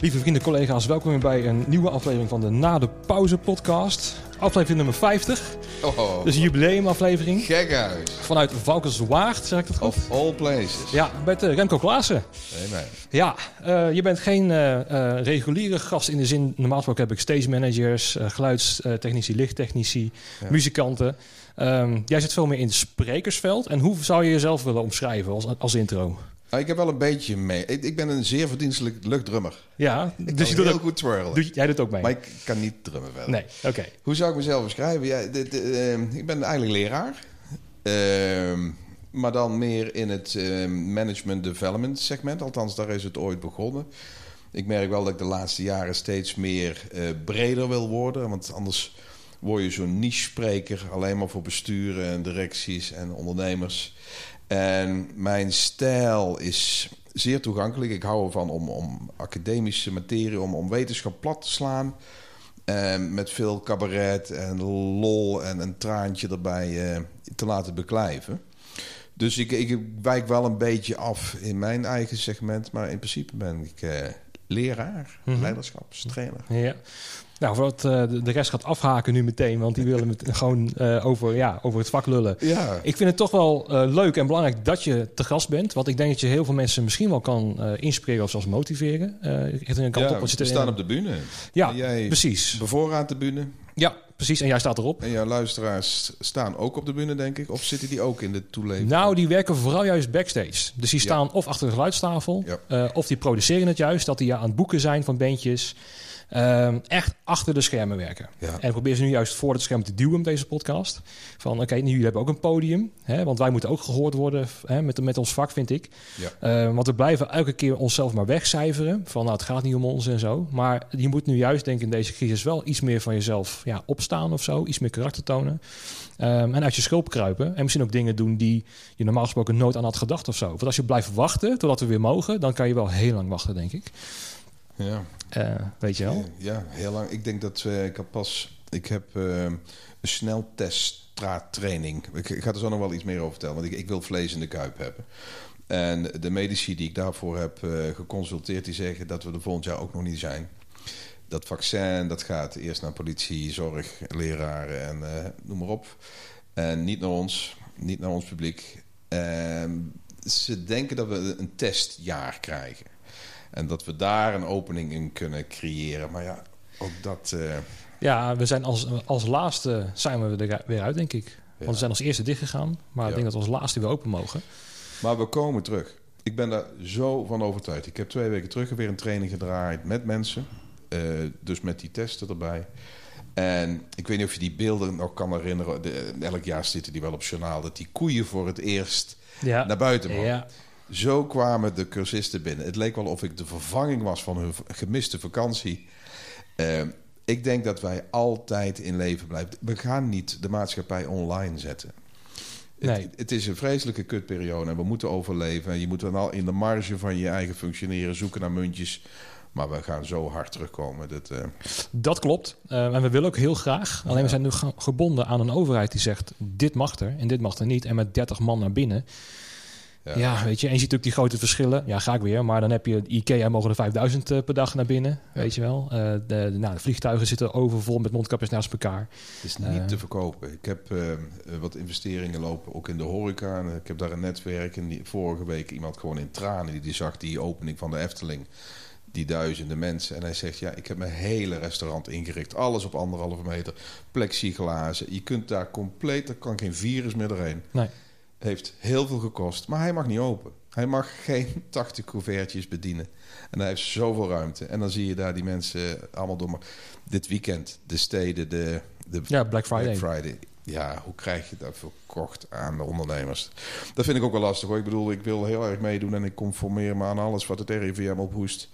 Lieve vrienden, collega's, welkom weer bij een nieuwe aflevering van de Na de Pauze podcast. Aflevering nummer 50. Oh, Dus een jubileumaflevering. gek uit. Vanuit Valkenswaard, zeg ik dat goed? Of all places. Ja, met uh, Remco Klaassen. Nee, nee. Ja, uh, je bent geen uh, reguliere gast in de zin... normaal gesproken heb ik stage managers, geluidstechnici, lichttechnici, ja. muzikanten. Um, jij zit veel meer in het sprekersveld. En hoe zou je jezelf willen omschrijven als, als intro? Nou, ik heb wel een beetje mee. Ik, ik ben een zeer verdienstelijk luchtdrummer. Ja, ik dus je doet heel goed twirlen. Doe, jij doet ook mee? Maar ik kan niet drummen verder. Nee, oké. Okay. Hoe zou ik mezelf beschrijven? Ja, dit, uh, ik ben eigenlijk leraar. Uh, maar dan meer in het uh, management development segment. Althans, daar is het ooit begonnen. Ik merk wel dat ik de laatste jaren steeds meer uh, breder wil worden. Want anders word je zo'n niche-spreker. Alleen maar voor besturen en directies en ondernemers. En mijn stijl is zeer toegankelijk. Ik hou ervan om, om academische materie, om, om wetenschap plat te slaan. Met veel cabaret en lol en een traantje erbij uh, te laten beklijven. Dus ik, ik wijk wel een beetje af in mijn eigen segment. Maar in principe ben ik uh, leraar, mm -hmm. leiderschapstrainer. Ja. Nou, voordat uh, de rest gaat afhaken nu meteen, want die willen het gewoon uh, over, ja, over het vak lullen. Ja. Ik vind het toch wel uh, leuk en belangrijk dat je te gast bent. Want ik denk dat je heel veel mensen misschien wel kan inspireren of zelfs motiveren. een kant ja, op we staan op de bühne. Ja, jij precies. Bevoorraad de bühne. Ja, precies. En jij staat erop. En jouw luisteraars staan ook op de bühne, denk ik? Of zitten die ook in de toeleving? Nou, die werken vooral juist backstage. Dus die staan ja. of achter de geluidstafel, ja. uh, of die produceren het juist. Dat die ja, aan het boeken zijn van bandjes. Um, echt achter de schermen werken. Ja. En probeer ze nu juist voor het scherm te duwen met deze podcast. Van oké, okay, jullie hebben ook een podium. Hè, want wij moeten ook gehoord worden hè, met, met ons vak, vind ik. Ja. Uh, want we blijven elke keer onszelf maar wegcijferen. Van nou, het gaat niet om ons en zo. Maar je moet nu juist, denk ik, in deze crisis wel iets meer van jezelf ja, opstaan of zo. Iets meer karakter tonen. Um, en uit je schulp kruipen. En misschien ook dingen doen die je normaal gesproken nooit aan had gedacht of zo. Want als je blijft wachten totdat we weer mogen, dan kan je wel heel lang wachten, denk ik. Ja. Uh, weet je wel? Ja, heel lang. Ik denk dat uh, ik heb pas. Ik heb uh, een snelteststraattraining. Ik, ik ga er zo nog wel iets meer over vertellen, want ik, ik wil vlees in de kuip hebben. En de medici die ik daarvoor heb uh, geconsulteerd, die zeggen dat we er volgend jaar ook nog niet zijn. Dat vaccin, dat gaat eerst naar politie, zorg, leraren en noem maar op. En niet naar ons, niet naar ons publiek. En ze denken dat we een testjaar krijgen. En dat we daar een opening in kunnen creëren. Maar ja, ook dat... Uh... Ja, we zijn als, als laatste zijn we er weer uit, denk ik. Want ja. we zijn als eerste dichtgegaan. Maar ja. ik denk dat we als laatste weer open mogen. Maar we komen terug. Ik ben daar zo van overtuigd. Ik heb twee weken terug weer een training gedraaid met mensen. Uh, dus met die testen erbij. En ik weet niet of je die beelden nog kan herinneren. De, elk jaar zitten die wel op journaal. Dat die koeien voor het eerst ja. naar buiten mogen. Ja. Zo kwamen de cursisten binnen. Het leek wel of ik de vervanging was van hun gemiste vakantie. Uh, ik denk dat wij altijd in leven blijven. We gaan niet de maatschappij online zetten. Nee. Het, het, is een vreselijke kutperiode en we moeten overleven. Je moet dan al in de marge van je eigen functioneren zoeken naar muntjes. Maar we gaan zo hard terugkomen. Dat, uh... dat klopt. Uh, en we willen ook heel graag. Alleen ja. we zijn nu gebonden aan een overheid die zegt... dit mag er en dit mag er niet. En met 30 man naar binnen... Ja. ja. weet je. En je ziet ook die grote verschillen. Ja, ga ik weer. Maar dan heb je IKEA mogen er 5000 uh, per dag naar binnen. Ja. Weet je wel. Uh, de, de, nou, de vliegtuigen zitten overvol met mondkapjes naast elkaar. Het is niet uh, te verkopen. Ik heb uh, wat investeringen lopen, ook in de horeca. En ik heb daar een netwerk. En die, vorige week iemand gewoon in tranen die, die zag die opening van de Efteling. Die duizenden mensen. En hij zegt, ja, ik heb mijn hele restaurant ingericht. Alles op anderhalve meter. Plexiglazen. Je kunt daar compleet, er kan geen virus meer doorheen. Nee. Heeft heel veel gekost, maar hij mag niet open. Hij mag geen 80 couvertjes bedienen. En hij heeft zoveel ruimte. En dan zie je daar die mensen allemaal door. Dit weekend, de steden, de, de ja, Black Friday. Black Friday. Ja, hoe krijg je dat verkocht aan de ondernemers? Dat vind ik ook wel lastig hoor. Ik bedoel, ik wil heel erg meedoen en ik conformeer me aan alles wat het RIVM ophoest.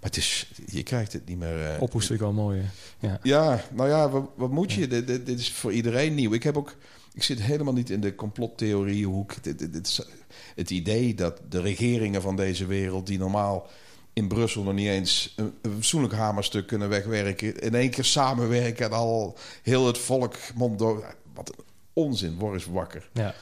Maar het is, je krijgt het niet meer. Uh, Ophoest vind ik wel mooi. Ja, ja nou ja, wat, wat moet je? Dit, dit, dit is voor iedereen nieuw. Ik heb ook. Ik zit helemaal niet in de complottheoriehoek. Dit, dit, dit, het idee dat de regeringen van deze wereld, die normaal in Brussel nog niet eens een, een fatsoenlijk hamerstuk kunnen wegwerken, in één keer samenwerken en al heel het volk mond door. Wat een onzin, word eens wakker. Ja.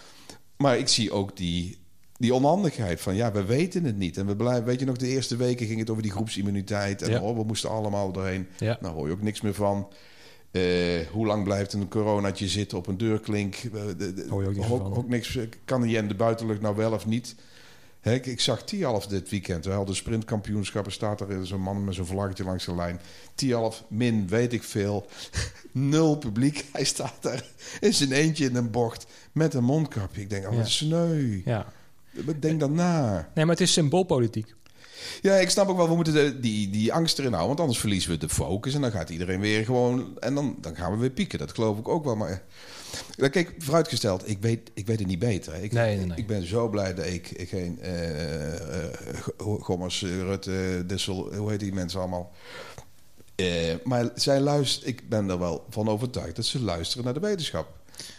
Maar ik zie ook die die onhandigheid van ja, we weten het niet. En we blijven, weet je nog, de eerste weken ging het over die groepsimmuniteit. En Ja. oh, we moesten allemaal doorheen. Ja. Nou hoor je ook niks meer van. Eh, hoe lang blijft een coronatje zitten op een deurklink? Eh, de- de- je ook niks ook, van. ook niks. Kan hij in de buitenlucht nou wel of niet? Hè, ik, ik zag Tialf dit weekend. We hadden sprintkampioenschappen. Staat er zo'n man met zo'n vlaggetje langs de lijn. Tialf, min, weet ik veel. Nul publiek. Hij staat daar in zijn eentje in een bocht met een mondkapje. Ik denk, oh, Ja. wat sneu. Ja. Denk dan na. Nee, maar het is symboolpolitiek. Ja, ik snap ook wel, we moeten de, die, die angst erin houden. Want anders verliezen we de focus. En dan gaat iedereen weer gewoon... En dan, dan gaan we weer pieken. Dat geloof ik ook wel. Maar kijk, vooruitgesteld. Ik weet, ik weet het niet beter. Ik, Nee, nee, nee. ik ben zo blij dat ik, ik geen... Go- Gommers, Rutte, Dissel... Hoe heet die mensen allemaal? Eh, maar zij luisteren... Ik ben er wel van overtuigd dat ze luisteren naar de wetenschap.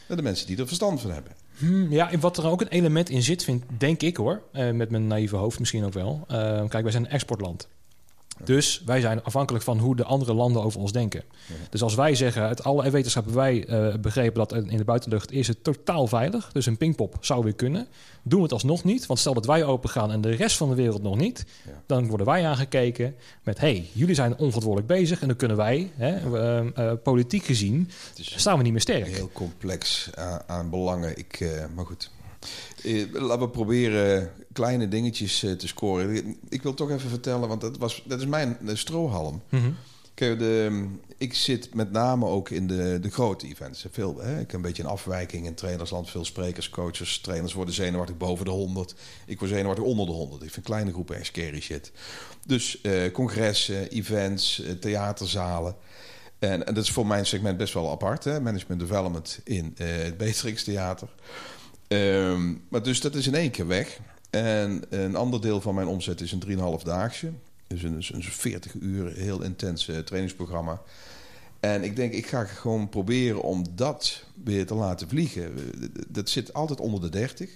Naar de mensen die er verstand van hebben. Hmm, ja, wat er ook een element in zit, vind, denk ik hoor, eh, met mijn naïeve hoofd misschien ook wel. Eh, kijk, wij zijn een exportland. Dus wij zijn afhankelijk van hoe de andere landen over ons denken. Dus als wij zeggen, uit alle wetenschappen wij eh, begrepen dat in de buitenlucht is het totaal veilig. Dus een pingpop zou weer kunnen. Doen we het alsnog niet. Want stel dat wij open gaan en de rest van de wereld nog niet. Ja. Dan worden wij aangekeken met, hey, jullie zijn onverantwoordelijk bezig. En dan kunnen wij, hè, eh, eh, politiek gezien, staan we niet meer sterk. heel complex aan, aan belangen. Ik, eh, maar goed. Eh, laten we proberen kleine dingetjes eh, te scoren. Ik wil toch even vertellen, want dat, was, dat is mijn eh, strohalm. Mhm. Kijk, de, ik zit met name ook in de, de grote events. Veel, hè, ik heb een beetje een afwijking in trainersland. Veel sprekers, coaches, trainers worden zenuwachtig boven de 100. Ik word zenuwachtig onder de 100. Ik vind kleine groepen echt scary shit. Dus eh, congressen, events, theaterzalen. En, en dat is voor mijn segment best wel apart. Hè? Management development in eh, het Beatrix Theater. Ehm, maar dus dat is in één keer weg. En een ander deel van mijn omzet is een 3,5 daagse. Dus een, dus een 40 uur heel intens eh, trainingsprogramma. En ik denk, ik ga gewoon proberen om dat weer te laten vliegen. Dat zit altijd onder de 30.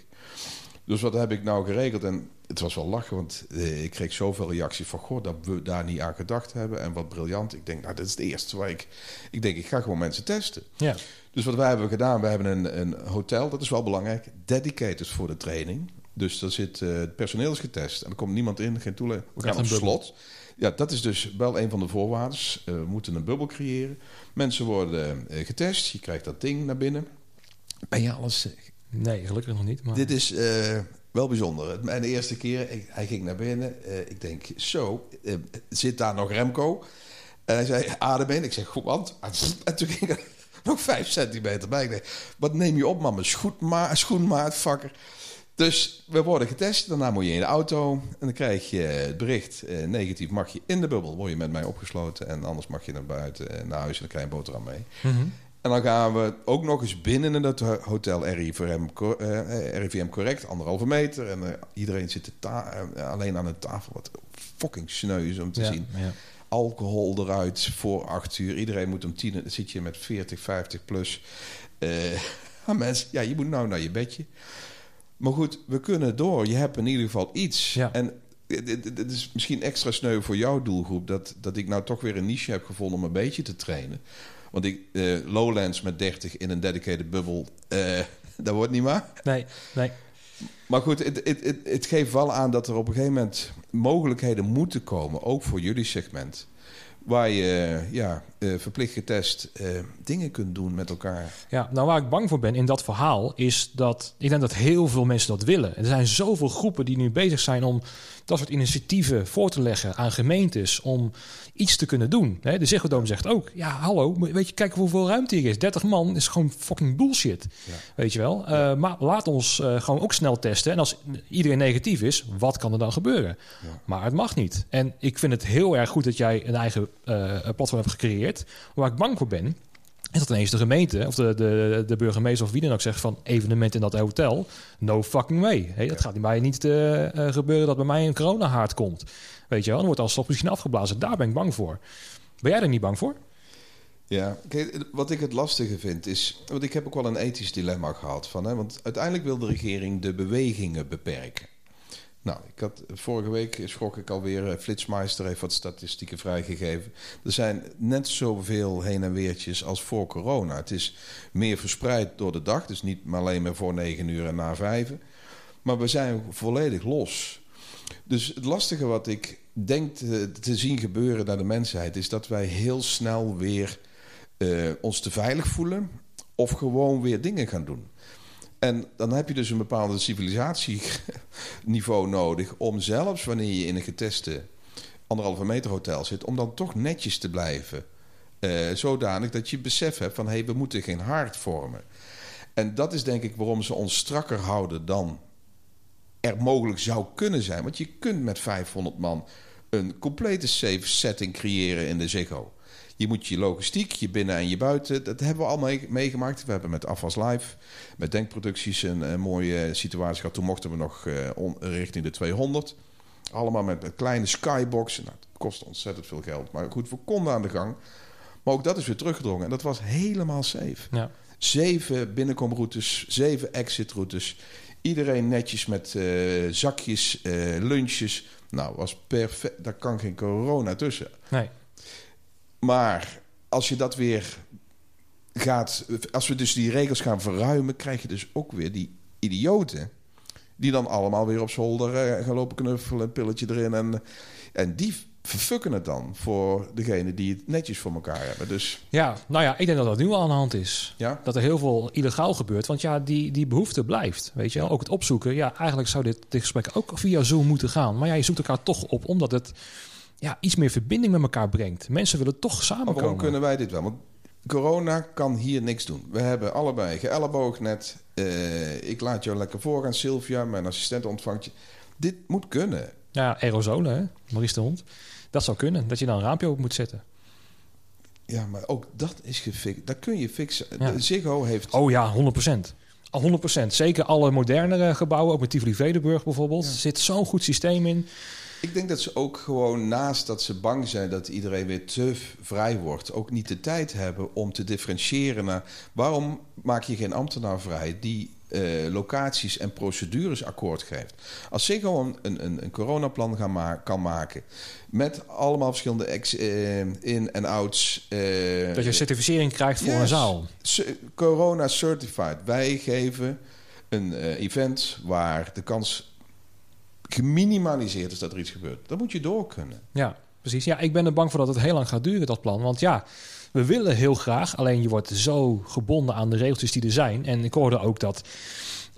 Dus wat heb ik nou geregeld? En het was wel lachen, want eh, ik kreeg zoveel reacties van... Goh, dat we daar niet aan gedacht hebben. En wat briljant. Ik denk, nou, dit is het eerste waar ik... Ik denk, ik ga gewoon mensen testen. Ja. Dus wat wij hebben gedaan, we hebben een, een hotel, dat is wel belangrijk, dedicated voor de training. Dus daar zit, eh, het personeel is getest en er komt niemand in, geen toelating. We gaan op slot. Ja, dat is dus wel een van de voorwaarden. Eh, we moeten een bubbel creëren. Mensen worden getest, je krijgt dat ding naar binnen. Ben je alles... Nee, gelukkig nog niet. Maar... Dit is wel bijzonder. Mijn eerste keer, hij ging naar binnen. Eh, ik denk, zo, eh, zit daar nog Remco? En hij zei, adem in. Ik zeg, goed, want... En toen ging nog vijf centimeter bij. Ik denk, wat neem je op, man? Mijn schoenma schoenmaatvakker. Dus we worden getest. Daarna moet je in de auto. En dan krijg je het bericht, eh, negatief mag je in de bubbel. Word je met mij opgesloten. En anders mag je naar buiten, naar huis. En dan krijg je een boterham mee. Mhm. En dan gaan we ook nog eens binnen in het ho- hotel RIVM, eh, RIVM correct, anderhalve meter. En eh, iedereen zit eh, alleen aan een tafel. Wat fucking sneu is om te ja, zien. Ja. Alcohol eruit voor acht uur. Iedereen moet om tien uur. Dan zit je met 40, 50 plus. eh ah, mensen, ja, je moet nou naar je bedje. Maar goed, we kunnen door. Je hebt in ieder geval iets. Ja. En het is misschien extra sneu voor jouw doelgroep... Dat, dat ik nou toch weer een niche heb gevonden om een beetje te trainen. Want ik, eh, Lowlands met 30 in een dedicated bubbel... eh, dat wordt niet maar. Nee, nee. Maar goed, het, het, het, het geeft wel aan dat er op een gegeven moment mogelijkheden moeten komen, ook voor jullie segment. Waar je ja, eh, verplicht getest dingen kunt doen met elkaar. Ja, nou waar ik bang voor ben in dat verhaal is dat ik denk dat heel veel mensen dat willen. Er zijn zoveel groepen die nu bezig zijn om dat soort initiatieven voor te leggen aan gemeentes om iets te kunnen doen. De Ziggo Dome zegt ook, ja hallo, weet je, kijk hoeveel ruimte hier is. 30 man is gewoon fucking bullshit, Ja. weet je wel. Eh, maar laat ons eh, gewoon ook snel testen. En als iedereen negatief is, wat kan er dan gebeuren? Ja. Maar het mag niet. En ik vind het heel erg goed dat jij een eigen eh, platform hebt gecreëerd. Waar ik bang voor ben, is dat ineens de gemeente of de, de, de burgemeester of wie dan ook zegt van evenement in dat hotel. No fucking way. Hey, dat Ja. gaat bij mij niet eh, eh, gebeuren dat bij mij een coronahaard komt. Weet je wel, dan wordt alles misschien afgeblazen. Daar ben ik bang voor. Ben jij er niet bang voor? Ja, kijk, wat ik het lastige vind is... Want ik heb ook wel een ethisch dilemma gehad. Van, hè, want uiteindelijk wil de regering de bewegingen beperken. Nou, ik had, vorige week schrok ik alweer... eh, Flitsmeister heeft wat statistieken vrijgegeven. Er zijn net zoveel heen en weertjes als voor corona. Het is meer verspreid door de dag. Dus niet alleen maar voor negen uur en na vijven. Maar we zijn volledig los. Dus het lastige wat ik denk te, zien gebeuren naar de mensheid... is dat wij heel snel weer uh, ons te veilig voelen... of gewoon weer dingen gaan doen. En dan heb je dus een bepaalde civilisatieniveau nodig... om zelfs wanneer je in een geteste anderhalve meter hotel zit... om dan toch netjes te blijven... Uh, zodanig dat je besef hebt van... hé, hey, we moeten geen hart vormen. En dat is denk ik waarom ze ons strakker houden dan er mogelijk zou kunnen zijn. Want je kunt met 500 man een complete safe setting creëren in de Ziggo. Je moet je logistiek, je binnen en je buiten, dat hebben we al meegemaakt. We hebben met Afwas Live, met Denkproducties een, mooie situatie gehad. Toen mochten we nog uh, richting de 200. Allemaal met, met kleine skyboxen. Nou, dat kost ontzettend veel geld. Maar goed, we konden aan de gang. Maar ook dat is weer teruggedrongen. En dat was helemaal safe. Ja. Zeven binnenkomroutes, zeven exitroutes. Iedereen netjes met uh, zakjes, uh, lunches. Nou, was perfect. Daar kan geen corona tussen. Nee. Maar als je dat weer gaat... Als we dus die regels gaan verruimen... krijg je dus ook weer die idioten... die dan allemaal weer op zolder uh, gaan lopen knuffelen... een pilletje erin. En, en die verfukken het dan voor degene die het netjes voor elkaar hebben. Dus... Ja, nou ja, ik denk dat dat nu al aan de hand is. Ja? Dat er heel veel illegaal gebeurt. Want ja, die, die behoefte blijft. Weet je, ook het opzoeken. Ja, eigenlijk zou dit, dit gesprek ook via Zoom moeten gaan. Maar ja, je zoekt elkaar toch op, omdat het ja, iets meer verbinding met elkaar brengt. Mensen willen toch samenkomen. Waarom kunnen wij dit wel? Want corona kan hier niks doen. We hebben allebei geëlleboogd net. Uh, ik laat jou lekker voorgaan, Sylvia. Mijn assistent ontvangt je. Dit moet kunnen. Ja, aerosolen, hè? Maurice de Hond. Dat zou kunnen, dat je dan een raampje op moet zetten. Ja, maar ook dat is gefixt. Dat kun je fixen. Ja. Ziggo heeft... Oh ja, 100%. 100%. Zeker alle modernere gebouwen, ook met Tivoli Vredenburg bijvoorbeeld. Er zit zo'n goed systeem in. Ik denk dat ze ook gewoon naast dat ze bang zijn dat iedereen weer te vrij wordt, ook niet de tijd hebben om te differentiëren naar waarom maak je geen ambtenaar vrij die uh, locaties en procedures akkoord geeft. Als ze gewoon een, een, een coronaplan gaan ma kan maken met allemaal verschillende ex, uh, in- en outs. Uh, dat je certificering krijgt voor een zaal. Corona certified. Wij geven een event waar de kans geminimaliseerd is dat er iets gebeurt. Dan moet je door kunnen. Ja, precies. Ja, ik ben er bang voor dat het heel lang gaat duren, dat plan. Want ja, we willen heel graag, alleen je wordt zo gebonden aan de regeltjes die er zijn. En ik hoorde ook dat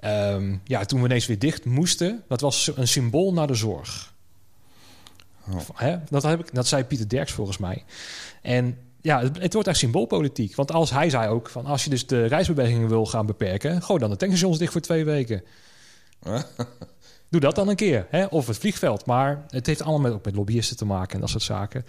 um, ja, toen we ineens weer dicht moesten, dat was een symbool naar de zorg. Oh. Dat, heb ik, dat zei Pieter Derks volgens mij. En ja, het, het, wordt echt symboolpolitiek. Want als hij zei ook van als je dus de reisbewegingen wil gaan beperken, gooi dan de tankstations dicht voor twee weken. Doe dat dan een keer. Hè? Of het vliegveld. Maar het heeft allemaal met, ook met lobbyisten te maken en dat soort zaken.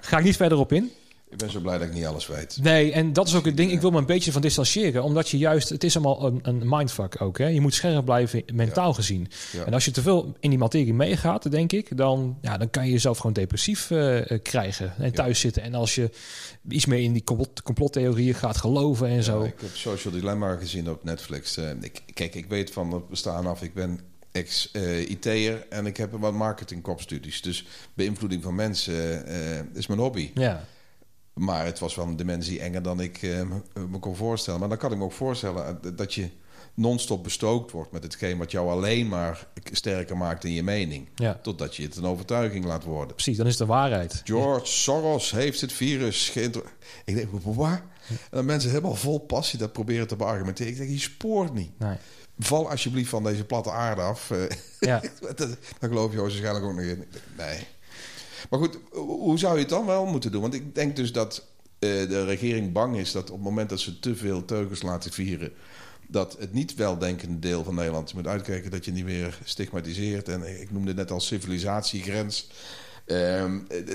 Ga ik niet verder op in. Ik ben zo blij dat ik niet alles weet. Nee, en dat is ook het ding. Ik wil me een beetje van distancieren. Omdat je juist... Het is allemaal een, een mindfuck ook. Hè? Je moet scherp blijven, mentaal gezien. En als je te veel in die materie meegaat, denk ik... Dan, ja, dan kan je jezelf gewoon depressief uh, krijgen. En thuis zitten. En als je iets meer in die complot, complottheorieën gaat geloven en zo. Ik heb Social Dilemma gezien op Netflix. Uh, ik, kijk, ik weet van het bestaan af. Ik ben ex-IT'er uh, en ik heb wat marketingkopstudies. Dus beïnvloeding van mensen is mijn hobby. Ja. Maar het was wel een dimensie enger dan ik uh, me kon voorstellen. Maar dan kan ik me ook voorstellen eh, dat je non-stop bestookt wordt met hetgeen wat jou alleen maar sterker maakt in je mening. Ja. Totdat je het een overtuiging laat worden. Precies, dan is het de waarheid. George Soros heeft het virus Ik denk, waar? En dan mensen helemaal vol passie dat proberen te beargumenteren. Ik denk, je spoort niet. Nee. Val alsjeblieft van deze platte aarde af. Ja. dat, geloof je waarschijnlijk ook nog in. Nee. Maar goed, hoe zou je het dan wel moeten doen? Want ik denk dus dat uh, de regering bang is dat op het moment dat ze te veel teugels laten vieren, dat het niet weldenkende deel van Nederland moet uitkijken dat je niet meer stigmatiseert. En ik noemde het net als civilisatiegrens. Uh,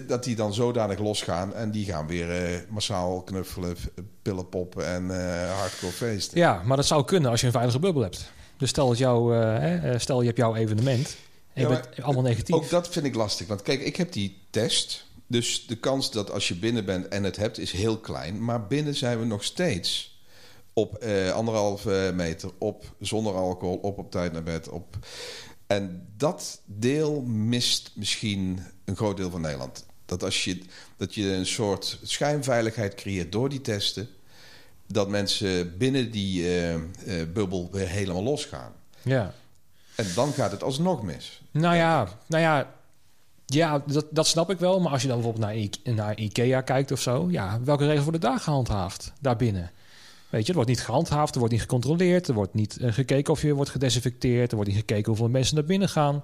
dat die dan zodanig losgaan en die gaan weer uh, massaal knuffelen, pillen poppen en uh, hardcore feesten. Ja, maar dat zou kunnen als je een veilige bubbel hebt. Dus stel, dat jou, stel je hebt jouw evenement ja, allemaal negatief. Ook dat vind ik lastig. Want kijk, ik heb die test. Dus de kans dat als je binnen bent en het hebt, is heel klein. Maar binnen zijn we nog steeds op eh, anderhalve meter, op zonder alcohol, op op tijd naar bed. Op. En dat deel mist misschien een groot deel van Nederland. Dat als je, dat je een soort schijnveiligheid creëert door die testen, dat mensen binnen die uh, uh, bubbel weer helemaal losgaan. Ja. En dan gaat het alsnog mis. Nou ja, nou ja, ja dat, dat snap ik wel. Maar als je dan bijvoorbeeld naar, I- naar Ikea kijkt of zo... ja, welke regels worden daar gehandhaafd, daarbinnen? Weet je, er wordt niet gehandhaafd, er wordt niet gecontroleerd... er wordt niet eh, gekeken of je wordt gedesinfecteerd... er wordt niet gekeken hoeveel mensen naar binnen gaan...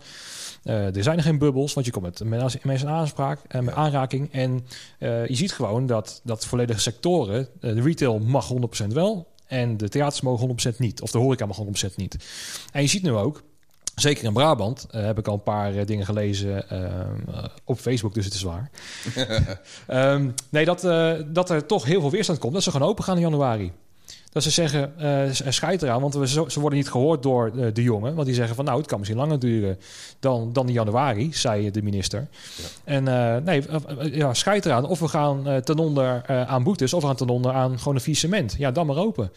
Eh, er zijn er geen bubbels, want je komt met mensen aanspraak, eh, met Ja. aanraking. En eh, je ziet gewoon dat, dat volledige sectoren... eh, de retail mag 100% wel... en de theaters mogen 100% niet. Of de horeca mag 100% niet. En je ziet nu ook... Zeker in Brabant eh, heb ik al een paar eh, dingen gelezen eh, op Facebook, dus het is waar. Ehm, nee, dat, eh, dat er toch heel veel weerstand komt. Dat ze gewoon open gaan in januari. Dat ze zeggen, scheid eraan, want we, ze worden niet gehoord door eh, de jongen. Want die zeggen van, nou, het kan misschien langer duren dan, dan in januari, zei de minister. Ja. En eh, nee, ja, scheid eraan. Of we gaan ten onder aan boetes, of we gaan ten onder aan gewoon een faillissement. Ja, dan maar open.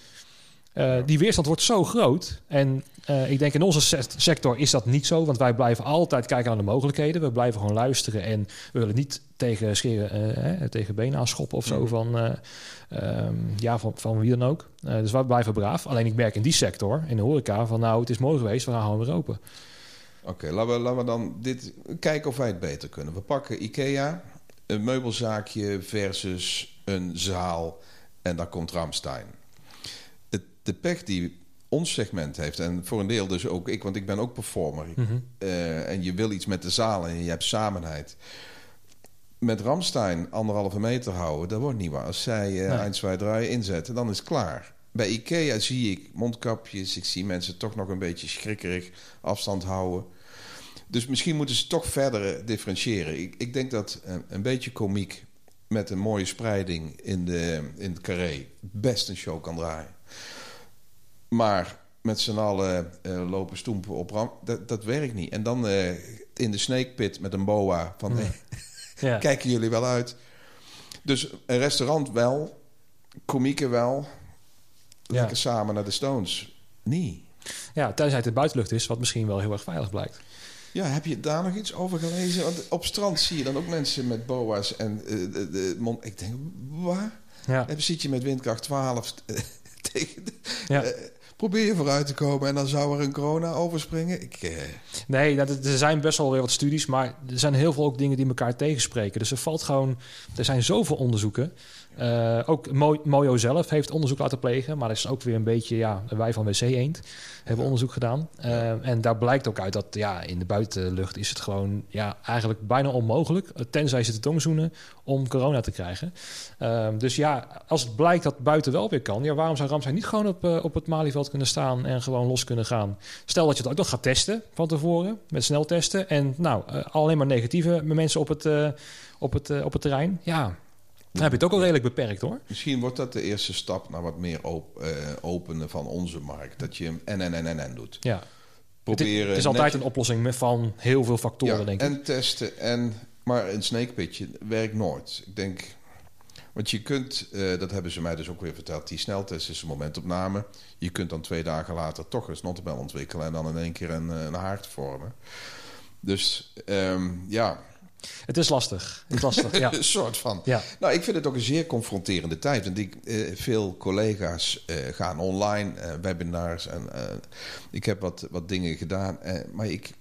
Eh, Die weerstand wordt zo groot. En eh, ik denk in onze se- sector is dat niet zo. Want wij blijven altijd kijken naar de mogelijkheden. We blijven gewoon luisteren. En we willen niet tegen scheren, eh, hè, tegen benen aanschoppen of zo. Mhm. Van, eh, ehm, ja, van, van wie dan ook. Dus wij blijven braaf. Alleen ik merk in die sector, in de horeca, van nou, het is mooi geweest. We gaan gewoon weer open. Oké, laten, we, laten we dan dit kijken of wij het beter kunnen. We pakken IKEA, een meubelzaakje versus een zaal en daar komt Ramstein. De pech die ons segment heeft, en voor een deel dus ook ik, want ik ben ook performer. Mhm. eh, en je wil iets met de zaal en je hebt samenheid. Met Ramstein anderhalve meter houden, dat wordt niet waar. Als zij eh Nee. 1, 2, 3 inzetten, dan is het klaar. Bij IKEA zie ik mondkapjes, ik zie mensen toch nog een beetje schrikkerig afstand houden. Dus misschien moeten ze toch verder eh, differentiëren. Ik, ik denk dat een beetje komiek met een mooie spreiding in, de, in het carré best een show kan draaien. Maar met z'n allen eh, lopen stoempen op ram, dat, dat werkt niet. En dan eh, in de snake pit met een boa van... Ja. eh, Ja. kijken jullie wel uit? Dus een restaurant wel, komieken wel. Ja. Lekker samen naar de Stones. Nee. ja, tenzij het in buitenlucht is, wat misschien wel heel erg veilig blijkt. Ja, heb je daar nog iets over gelezen? Want op strand zie je dan ook mensen met boa's en de, de mond. Ik denk, waar? Ja, Dan zit je met windkracht 12 eh, tegen. de- ja. Probeer je vooruit te komen en dan zou er een corona overspringen. Ik, eh, Nee, er zijn best wel weer wat studies, maar er zijn heel veel ook dingen die elkaar tegenspreken. Dus er valt gewoon, er zijn zoveel onderzoeken. Eh, ook Mo- Mojo zelf heeft onderzoek laten plegen, maar dat is ook weer een beetje, ja, wij van WC Eend hebben onderzoek gedaan. Eh, en daar blijkt ook uit dat, ja, in de buitenlucht is het gewoon, ja, eigenlijk bijna onmogelijk, tenzij ze de tong zoenen, om corona te krijgen. Eh, dus ja, als het blijkt dat buiten wel weer kan, ja, waarom zou Ramsay niet gewoon op, eh, op het Malieveld kunnen staan en gewoon los kunnen gaan? Stel dat je het ook nog gaat testen van tevoren, met sneltesten. En nou, alleen maar negatieve mensen op het, op het, op het terrein. Ja, dan heb je het ook al redelijk beperkt hoor. misschien wordt dat de eerste stap naar wat meer op, eh, openen van onze markt. Dat je hem en en en en en doet. Ja. Het, Proberen het is altijd een oplossing met van heel veel factoren, ja, denk ik. en testen. En, maar een snakepitje werkt nooit. Ik denk, want je kunt, eh, dat hebben ze mij dus ook weer verteld, die sneltest is een momentopname. Je kunt dan twee dagen later toch een snottebel ontwikkelen en dan in één keer een, eh, een haard vormen. Dus ehm, ja, Het is lastig. Het is lastig, ja. een soort van. ja. Nou, ik vind het ook een zeer confronterende tijd. Want ik, eh, veel collega's eh, gaan online, eh, webinars. En, ik heb wat, wat dingen gedaan. maar ik,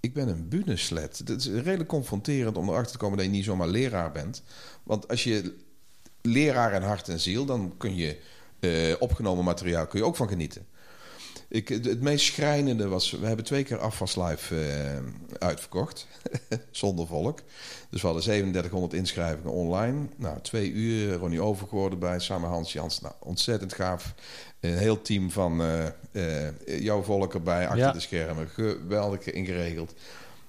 ik ben een buneslet. Het is redelijk confronterend om erachter te komen dat je niet zomaar leraar bent. Want als je leraar in hart en ziel, dan kun je opgenomen materiaal kun je ook van genieten. Ik, het, meest schrijnende was, we hebben twee keer Afwas Live eh, uitverkocht, zonder volk. Dus we hadden 3700 inschrijvingen online. Nou, twee uur, Ronnie Overgoor erbij, samen Hans Jans. Nou, ontzettend gaaf. Een heel team van eh, jouw volk erbij, achter Ja. de schermen. Geweldig ingeregeld.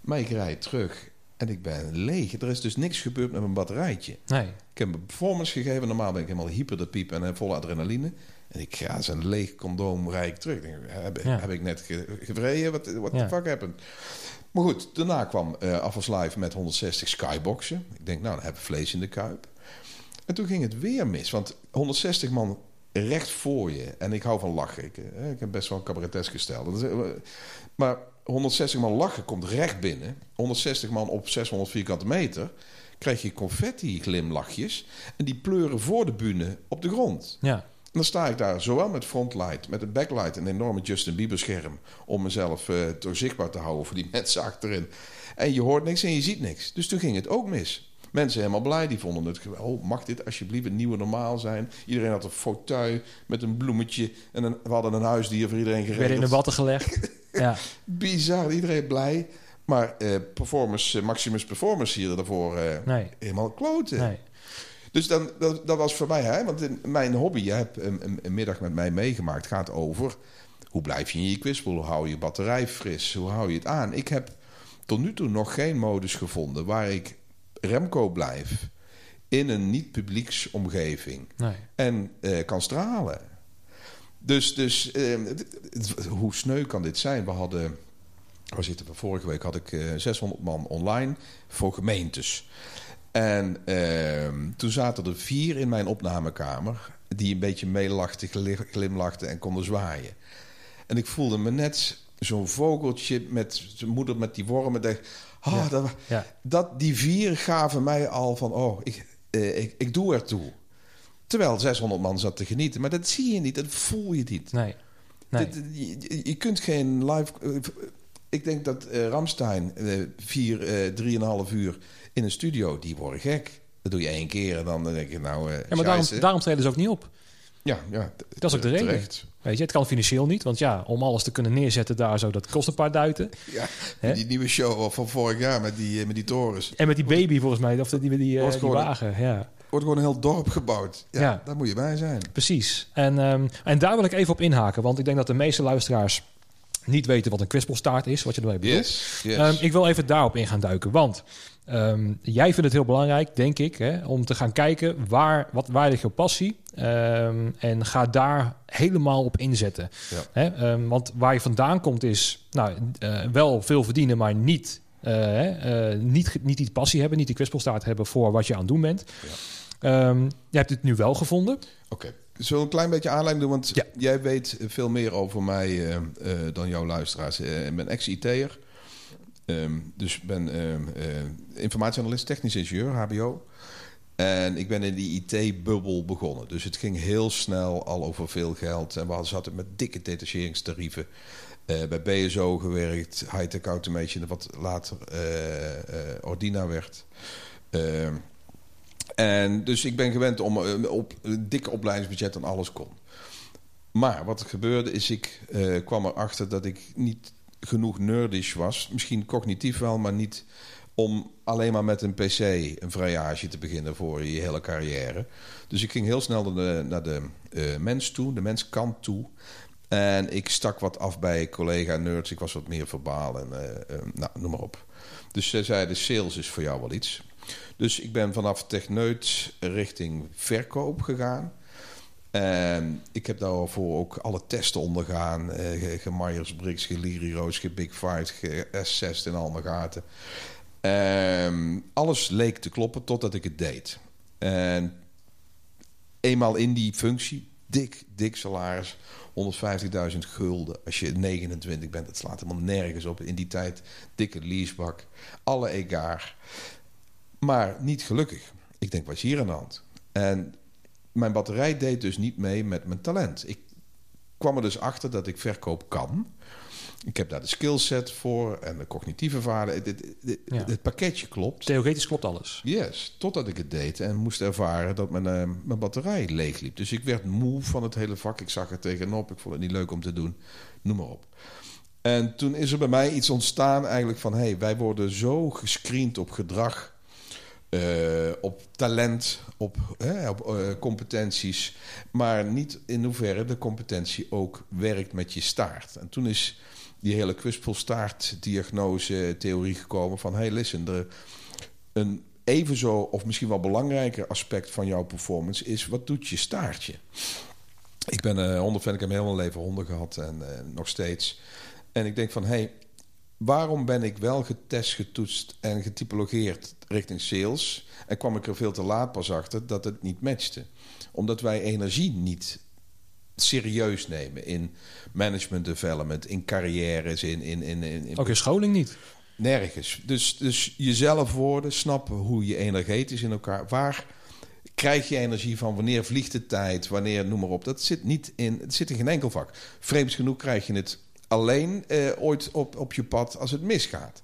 Maar ik rijd terug en ik ben leeg. Er is dus niks gebeurd met mijn batterijtje. Nee. Ik heb een performance gegeven. Normaal ben ik helemaal hyper de piep en heb volle adrenaline. En ik ga zo'n leeg condoom rijd ik terug. Ik denk, heb, Ja. heb ik net ge- gevreden? Wat Ja. the fuck happened? Maar goed, daarna kwam Afwas Live met 160 skyboxen. Ik denk, nou, dan hebben we vlees in de kuip. En toen ging het weer mis. Want 160 man recht voor je. En ik hou van lachen. Ik, eh, ik heb best wel een. Dat is, eh, Maar 160 man lachen komt recht binnen. 160 man op 600 vierkante meter. Krijg je confetti glimlachjes. En die pleuren voor de bühne op de grond. Ja. Dan sta ik daar zowel met frontlight, met een backlight, een enorme Justin Bieber scherm. Om mezelf uh, toch zichtbaar te houden voor die mensen achterin. En je hoort niks en je ziet niks. Dus toen ging het ook mis. Mensen helemaal blij, die vonden het... Oh, mag dit alsjeblieft een nieuwe normaal zijn? Iedereen had een fauteuil met een bloemetje. En een, we hadden een huisdier voor iedereen geregeld. Werden in de watten gelegd. ja. Bizar, iedereen blij. Maar uh, performance, uh, Maximus Performance hier daarvoor uh, nee. helemaal kloten. Nee. Dus dan, dat, dat, was voor mij, hè, want in mijn hobby, je hebt een, een, een, middag met mij meegemaakt, gaat over hoe blijf je in je quizpool, hoe hou je batterij fris, hoe hou je het aan. Ik heb tot nu toe nog geen modus gevonden waar ik Remco blijf in een niet-publieksomgeving nee. en uh, kan stralen. Dus, dus uh, hoe sneu kan dit zijn? We hadden, waar zitten we? Vorige week had ik uh, eh, 600 man online voor gemeentes. En ehm, toen zaten er vier in mijn opnamekamer die een beetje meelachten, glimlachten en konden zwaaien. En ik voelde me net zo'n vogeltje met zijn moeder met die wormen. Oh, dat, dat, die vier gaven mij al van, oh, ik, eh, ik, ik doe ertoe. Terwijl 600 man zat te genieten. Maar dat zie je niet, dat voel je niet. Nee. nee. je, je, kunt geen live... Eh, ik denk dat uh, Ramstein uh, vier, uh, drieënhalf uur in een studio, die worden gek. Dat doe je één keer en dan denk je nou... ja, maar daarom, daarom treden ze ook niet op. Ja, ja. Dat is ook de reden. Terecht. Weet je, het kan financieel niet, want ja, om alles te kunnen neerzetten daar zo, dat kost een paar duiten. Ja, die nieuwe show van vorig jaar met die, met die torens. En met die baby volgens mij, of die, die, die, die wagen, ja. Wordt gewoon een heel dorp gebouwd. Ja, ja. daar moet je bij zijn. Precies. En, um, en daar wil ik even op inhaken, want ik denk dat de meeste luisteraars niet weten wat een kwispelstaart is, wat je ermee bedoelt. Yes, yes. Um, ik wil even daarop in gaan duiken, want um, jij vindt het heel belangrijk, denk ik, hè, om te gaan kijken waar, wat, waar ligt je passie um, en ga daar helemaal op inzetten. Ja. Hè, want waar je vandaan komt is nou, uh, wel veel verdienen, maar niet, uh, uh, niet, niet die passie hebben, niet die kwispelstaart hebben voor wat je aan het doen bent. Ja. je hebt het nu wel gevonden. Oké. Okay. Zullen een klein beetje aanleiding doen? Want jij weet veel meer over mij dan jouw luisteraars. Ik ben ex-IT'er. Um, dus ik ben um, informatieanalist, technisch ingenieur, HBO. En ik ben in die IT-bubbel begonnen. Dus het ging heel snel al over veel geld. En we zaten met dikke detacheringstarieven. bij BSO gewerkt, high-tech automation, wat later Ordina werd. Ehm, en dus ik ben gewend om uh, op een dikke opleidingsbudget en alles kon. Maar wat er gebeurde is, ik uh, kwam erachter dat ik niet genoeg nerdish was. Misschien cognitief wel, maar niet om alleen maar met een pc een vrijage te beginnen voor je hele carrière. Dus ik ging heel snel naar de, naar de uh, mens toe, de menskant toe. En ik stak wat af bij collega-nerds. Ik was wat meer verbaal en nou, noem maar op. Dus zij zeiden, sales is voor jou wel iets. Dus ik ben vanaf techneut richting verkoop gegaan. En ik heb daarvoor ook alle testen ondergaan. Eh, Myers-Briggs, Geliriro's, Big Fight, S6 in alle gaten. Um, alles leek te kloppen totdat ik het deed. En eenmaal in die functie, dik, dik salaris, 150.000 gulden. Als je 29 bent, dat slaat helemaal nergens op. In die tijd, dikke leasebak, alle egaar. Maar niet gelukkig. Ik denk, wat is hier aan de hand? En mijn batterij deed dus niet mee met mijn talent. Ik kwam er dus achter dat ik verkoop kan. Ik heb daar de skillset voor en de cognitieve vaardigheden. Het, het, pakketje klopt. Theoretisch klopt alles. Yes, totdat ik het deed en moest ervaren dat mijn, uh, mijn batterij leegliep. Dus ik werd moe van het hele vak. Ik zag er tegenop. Ik vond het niet leuk om te doen. Noem maar op. En toen is er bij mij iets ontstaan eigenlijk van... hey, wij worden zo gescreend op gedrag uh, op talent, op, op uh, competenties, maar niet in hoeverre de competentie ook werkt met je staart. En toen is die hele kwispelstaart-diagnose-theorie gekomen van: hey, listen, er, een evenzo of misschien wel belangrijker aspect van jouw performance is: wat doet je staartje? Ik ben uh, hondenfan, ik heb heel mijn leven honden gehad en nog steeds. En ik denk van: hey, waarom ben ik wel getest, getoetst en getypologeerd richting sales? En kwam ik er veel te laat pas achter dat het niet matchte. Omdat wij energie niet serieus nemen in management development, in carrières, in... in, in, in, Ook in scholing niet? Nergens. Dus, dus jezelf worden, snappen hoe je energetisch in elkaar... Waar krijg je energie van? Wanneer vliegt de tijd? Wanneer, noem maar op. Dat zit niet in, het zit in geen enkel vak. Vreemd genoeg krijg je het alleen eh, ooit op, op je pad als het misgaat.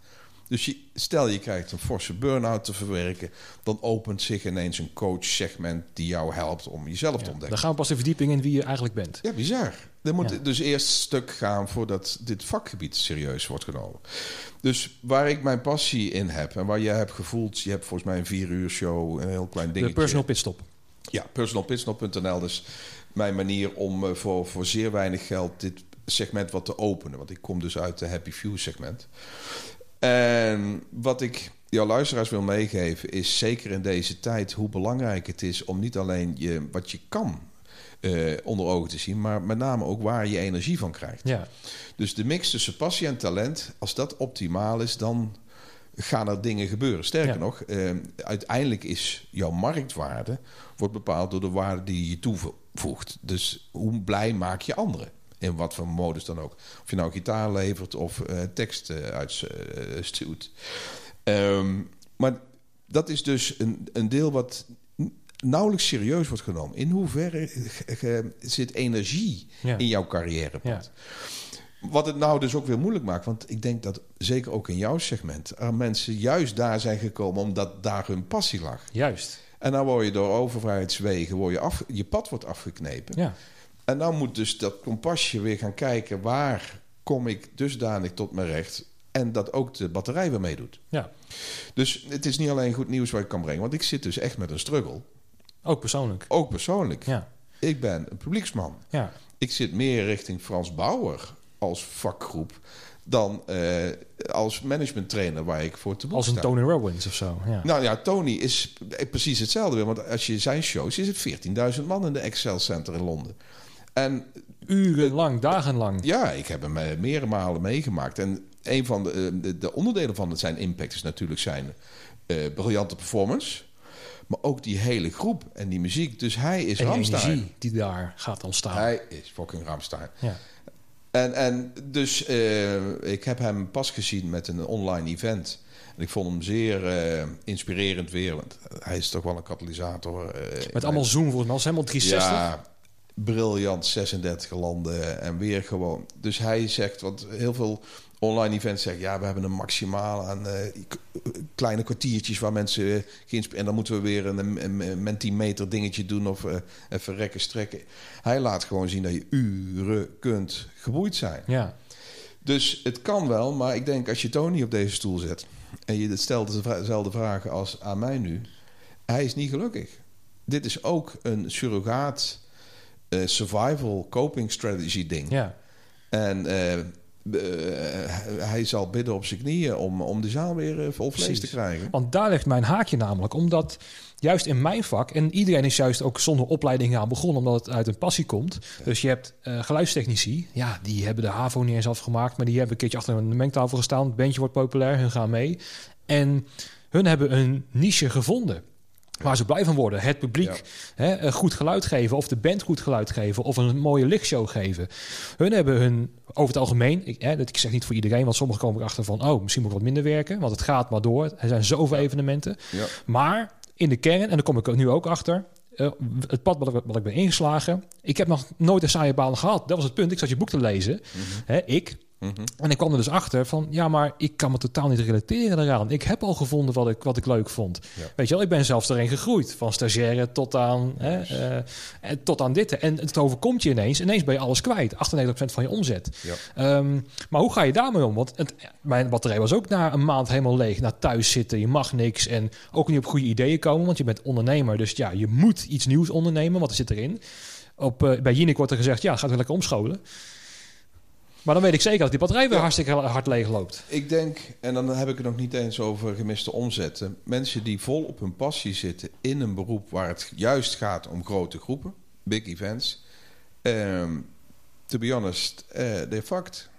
Dus je, stel je krijgt een forse burn-out te verwerken, dan opent zich ineens een coach-segment die jou helpt om jezelf te ontdekken. Dan gaan we pas de verdieping in wie je eigenlijk bent. Ja, bizar. Er moet dus eerst stuk gaan voordat dit vakgebied serieus wordt genomen. Dus waar ik mijn passie in heb en waar jij hebt gevoeld, je hebt volgens mij een vier uur show, een heel klein dingetje. De personal pitstop. Ja, personalpitstop.nl. Dus mijn manier om eh, voor, voor zeer weinig geld dit segment wat te openen. Want ik kom dus uit de Happy Few segment. En wat ik jouw luisteraars wil meegeven is zeker in deze tijd hoe belangrijk het is om niet alleen je, wat je kan uh, onder ogen te zien, maar met name ook waar je energie van krijgt. Ja. Dus de mix tussen passie en talent, als dat optimaal is, dan gaan er dingen gebeuren. Sterker nog, uh, uiteindelijk is jouw marktwaarde wordt bepaald door de waarde die je toevoegt. Dus hoe blij maak je anderen? In wat voor modus dan ook. Of je nou gitaar levert of uh, tekst uh, uitstuurt. Um, maar dat is dus een, een deel wat nauwelijks serieus wordt genomen. In hoeverre zit energie ja. in jouw carrièrepad? Ja. Wat het nou dus ook weer moeilijk maakt. Want ik denk dat zeker ook in jouw segment... er mensen juist daar zijn gekomen omdat daar hun passie lag. Juist. En dan word je door overheidswegen... Word je, af, je pad wordt afgeknepen. Ja. En dan moet dus dat kompasje weer gaan kijken... waar kom ik dusdanig tot mijn recht... en dat ook de batterij weer meedoet. Ja. Dus het is niet alleen goed nieuws wat ik kan brengen... want ik zit dus echt met een struggle... Ook persoonlijk. Ook persoonlijk. Ja. Ik ben een publieksman. Ja. Ik zit meer richting Frans Bauer als vakgroep dan uh, als managementtrainer waar ik voor te boek Als een Tony Robbins of zo. Ja. Nou ja, Tony is precies hetzelfde weer. Want als je zijn shows is het 14.000 man in de Excel Center in Londen. En urenlang, dagenlang. Ja, ik heb hem uh, meerdere malen meegemaakt. En een van de, de, de onderdelen van het zijn impact is natuurlijk zijn uh, briljante performance. Maar ook die hele groep en die muziek. Dus hij is en Ramstein. energie die daar gaat ontstaan. Hij is fucking Ramstein. Ja. En, en dus uh, ik heb hem pas gezien met een online event. En ik vond hem zeer uh, inspirerend weer. Want hij is toch wel een katalysator. Uh, met allemaal Zoom volgens mij. helemaal 360. Ja, briljant. 36 landen en weer gewoon. Dus hij zegt, want heel veel online events zeggen... ja, we hebben een maximaal aan uh, kleine kwartiertjes waar mensen... Uh, en dan moeten we weer een, een mentimeter dingetje doen of uh, even rekken, strekken. Hij laat gewoon zien dat je uren kunt geboeid zijn. Ja. Dus het kan wel, maar ik denk als je Tony op deze stoel zet... en je stelt dezelfde vragen als aan mij nu... hij is niet gelukkig. Dit is ook een surrogaat survival coping strategy ding. Ja. En... Uh, hij zal bidden op zijn knieën om, om de zaal weer vol vlees te krijgen. Want daar ligt mijn haakje namelijk. Omdat juist in mijn vak, en iedereen is juist ook zonder opleiding aan begonnen, omdat het uit een passie komt. Ja. Dus je hebt uh, geluidstechnici, ja, die hebben de HAVO niet eens afgemaakt, maar die hebben een keertje achter een mengtafel gestaan. Het bandje wordt populair, hun gaan mee. En hun hebben een niche gevonden. Waar ze blij van worden. Het publiek ja. hè, goed geluid geven. Of de band goed geluid geven. Of een mooie lichtshow geven. Hun hebben hun over het algemeen. Ik, hè, dat, ik zeg niet voor iedereen. Want sommigen komen erachter van. Oh, misschien moet ik wat minder werken. Want het gaat maar door. Er zijn zoveel evenementen. Ja. Maar in de kern. En daar kom ik nu ook achter. Uh, het pad wat ik, wat ik ben ingeslagen. Ik heb nog nooit een saaie baan gehad. Dat was het punt. Ik zat je boek te lezen. Mhm. Mm -hmm. ik. Mm -hmm. En ik kwam er dus achter van, ja, maar ik kan me totaal niet relateren daaraan. Ik heb al gevonden wat ik, wat ik leuk vond. Ja. Weet je wel, ik ben zelfs erin gegroeid. Van stagiaire tot aan, hè, uh, tot aan dit. En het overkomt je ineens. Ineens ben je alles kwijt. 98% van je omzet. Ja. Um, maar hoe ga je daarmee om? Want het, mijn batterij was ook na een maand helemaal leeg. Naar thuis zitten, je mag niks. En ook niet op goede ideeën komen. Want je bent ondernemer. Dus ja, je moet iets nieuws ondernemen. Want er zit erin. Op, uh, bij Jinek wordt er gezegd, ja, gaat weer lekker omscholen. Maar dan weet ik zeker dat die batterij weer ja. hartstikke hard leeg loopt. Ik denk, en dan heb ik het nog niet eens over gemiste omzetten. Mensen die vol op hun passie zitten in een beroep waar het juist gaat om grote groepen, big events. Um, to be honest, uh, they're fucked.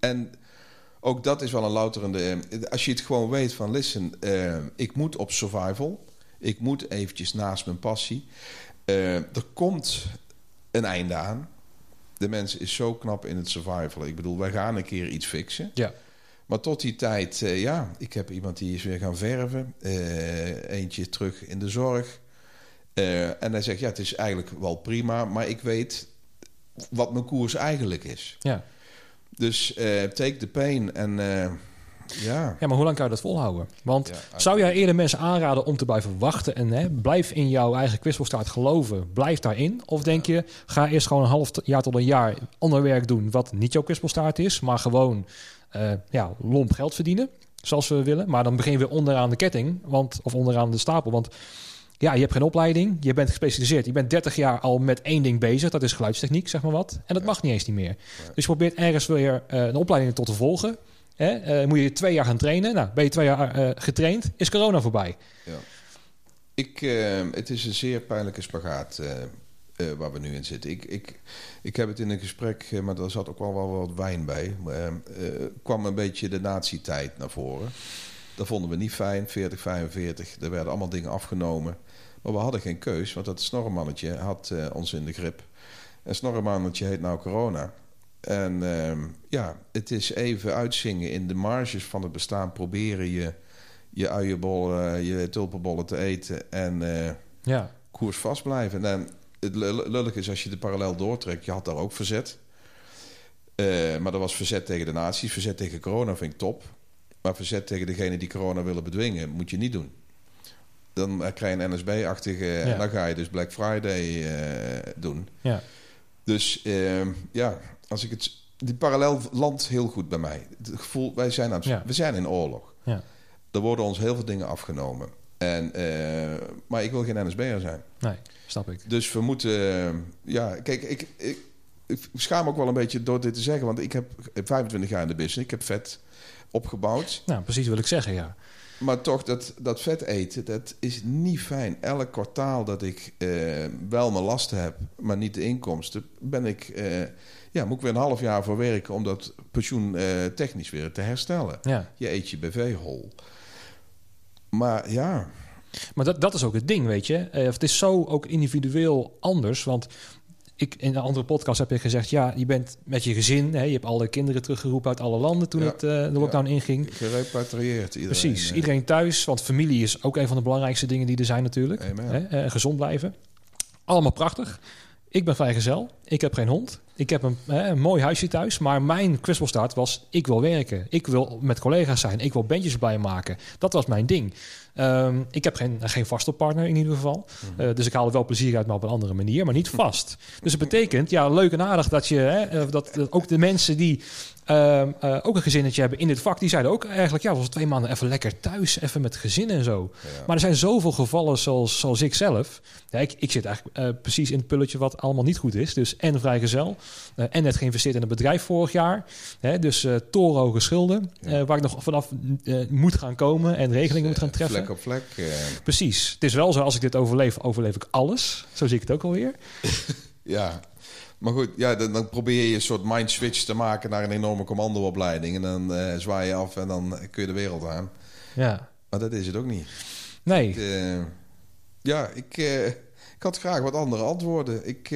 En ook dat is wel een louterende... Als je het gewoon weet van, listen, uh, ik moet op survival. Ik moet eventjes naast mijn passie. Uh, er komt een einde aan de mens is zo knap in het survival. Ik bedoel, wij gaan een keer iets fixen. Ja. Maar tot die tijd, uh, ja, ik heb iemand die is weer gaan verven. Uh, eentje terug in de zorg. Eh, en hij zegt, ja, het is eigenlijk wel prima, maar ik weet wat mijn koers eigenlijk is. Ja. Dus eh, take the pain en eh, ja. Ja, maar hoe lang kan je dat volhouden? Want Ja, zou jij eerder mensen aanraden om te blijven wachten en hè, blijf in jouw eigen kwispelstaart geloven, blijf daarin? Of denk je, ga eerst gewoon een half jaar tot een jaar ander werk doen wat niet jouw kwispelstaart is, maar gewoon eh, ja, lomp geld verdienen, zoals we willen. Maar dan begin je weer onderaan de ketting, want, of onderaan de stapel, want ja, je hebt geen opleiding, je bent gespecialiseerd, je bent 30 jaar al met één ding bezig, dat is geluidstechniek, zeg maar wat. En dat mag niet eens niet meer. Dus je probeert ergens weer eh, een opleiding tot te volgen. Hè? Eh, moet je twee jaar gaan trainen. Nou, ben je twee jaar eh, getraind, is corona voorbij. Ik, eh, het is een zeer pijnlijke spagaat waar we nu in zitten. Ik, ik, ik heb het in een gesprek, maar daar zat ook wel, wel wat wijn bij. kwam een beetje de nazi-tijd naar voren. Dat vonden we niet fijn, 40, 45. Er werden allemaal dingen afgenomen. Maar we hadden geen keus, want dat snorremannetje had ons in de grip. En snorremannetje heet nou corona. En ehm, ja, het is even uitzingen in de marges van het bestaan. Proberen je, je uienbollen, je tulpenbollen te eten. En eh, Ja, koers vast blijven. En het lul- lullig is als je de parallel doortrekt. Je had daar ook verzet. Eh, maar dat was verzet tegen de naties. Verzet tegen corona vind ik top. Maar verzet tegen degene die corona willen bedwingen, moet je niet doen. Dan eh, krijg je een NSB-achtige... Ja. En dan ga je dus Black Friday eh, doen. ja, Dus ehm, ja, als ik het... Die parallel landt heel goed bij mij. Het gevoel, wij zijn, aan het- Ja. we zijn in oorlog. ja. Er worden ons heel veel dingen afgenomen. En, eh, maar ik wil geen NSB'er zijn. Nee, snap ik. Dus we moeten... eh, ja, kijk, ik, ik, ik schaam me ook wel een beetje door dit te zeggen. Want ik heb 25 jaar in de business. Ik heb vet opgebouwd. Nou, precies wil ik zeggen, ja. Maar toch, dat, dat vet eten, dat is niet fijn. Elk kwartaal dat ik eh, wel mijn lasten heb, maar niet de inkomsten... ben ik... ja, moet ik weer een half jaar voor werken... om dat pensioen eh, technisch weer te herstellen. ja. Je eet je BV hol. Maar ja... Maar dat, dat is ook het ding, weet je. Eh, het is zo ook individueel anders. Want ik, in een andere podcast heb je gezegd... ja, je bent met je gezin... Hè, je hebt alle kinderen teruggeroepen uit alle landen... toen Ja. het, eh, de lockdown inging. Gerepatrieerd iedereen. Precies, iedereen thuis. Want familie is ook een van de belangrijkste dingen die er zijn natuurlijk. Hè, gezond blijven. Allemaal prachtig. Ik ben vrijgezel. Ik heb geen hond. Ik heb een, hè, een mooi huisje thuis. Maar mijn kwispelstaart was... ik wil werken. Ik wil met collega's zijn. Ik wil bandjes bij maken. Dat was mijn ding. Ehm, ik heb geen, geen vaste partner in ieder geval. Eh, dus ik haal er wel plezier uit, maar op een andere manier. Maar niet vast. Dus het betekent, ja, leuk en aardig dat je... Hè, eh, dat, dat ook de mensen die ehm, eh, ook een gezinnetje hebben in dit vak... die zeiden ook eigenlijk... ja, we was twee maanden even lekker thuis. Even met gezin en zo. Ja. Maar er zijn zoveel gevallen zoals, zoals ik zelf. Ja, ik, ik zit eigenlijk precies in het pulletje wat allemaal niet goed is. Dus en vrijgezel. eh en net geïnvesteerd in een bedrijf vorig jaar. Hè, dus eh torenhoge schulden. Ja. eh, waar ik nog vanaf moet gaan komen. En regelingen moet gaan Eh, treffen. Vlek op vlek. Precies. Het is wel zo, als ik dit overleef, overleef ik alles. Zo zie ik het ook alweer. ja. Maar goed, ja, dan, dan probeer je een soort mind switch te maken naar een enorme commandoopleiding. En dan zwaai je af en dan kun je de wereld aan. Ja. Maar dat is het ook niet. Nee. Ja, ik, ik had graag wat andere antwoorden. Ik,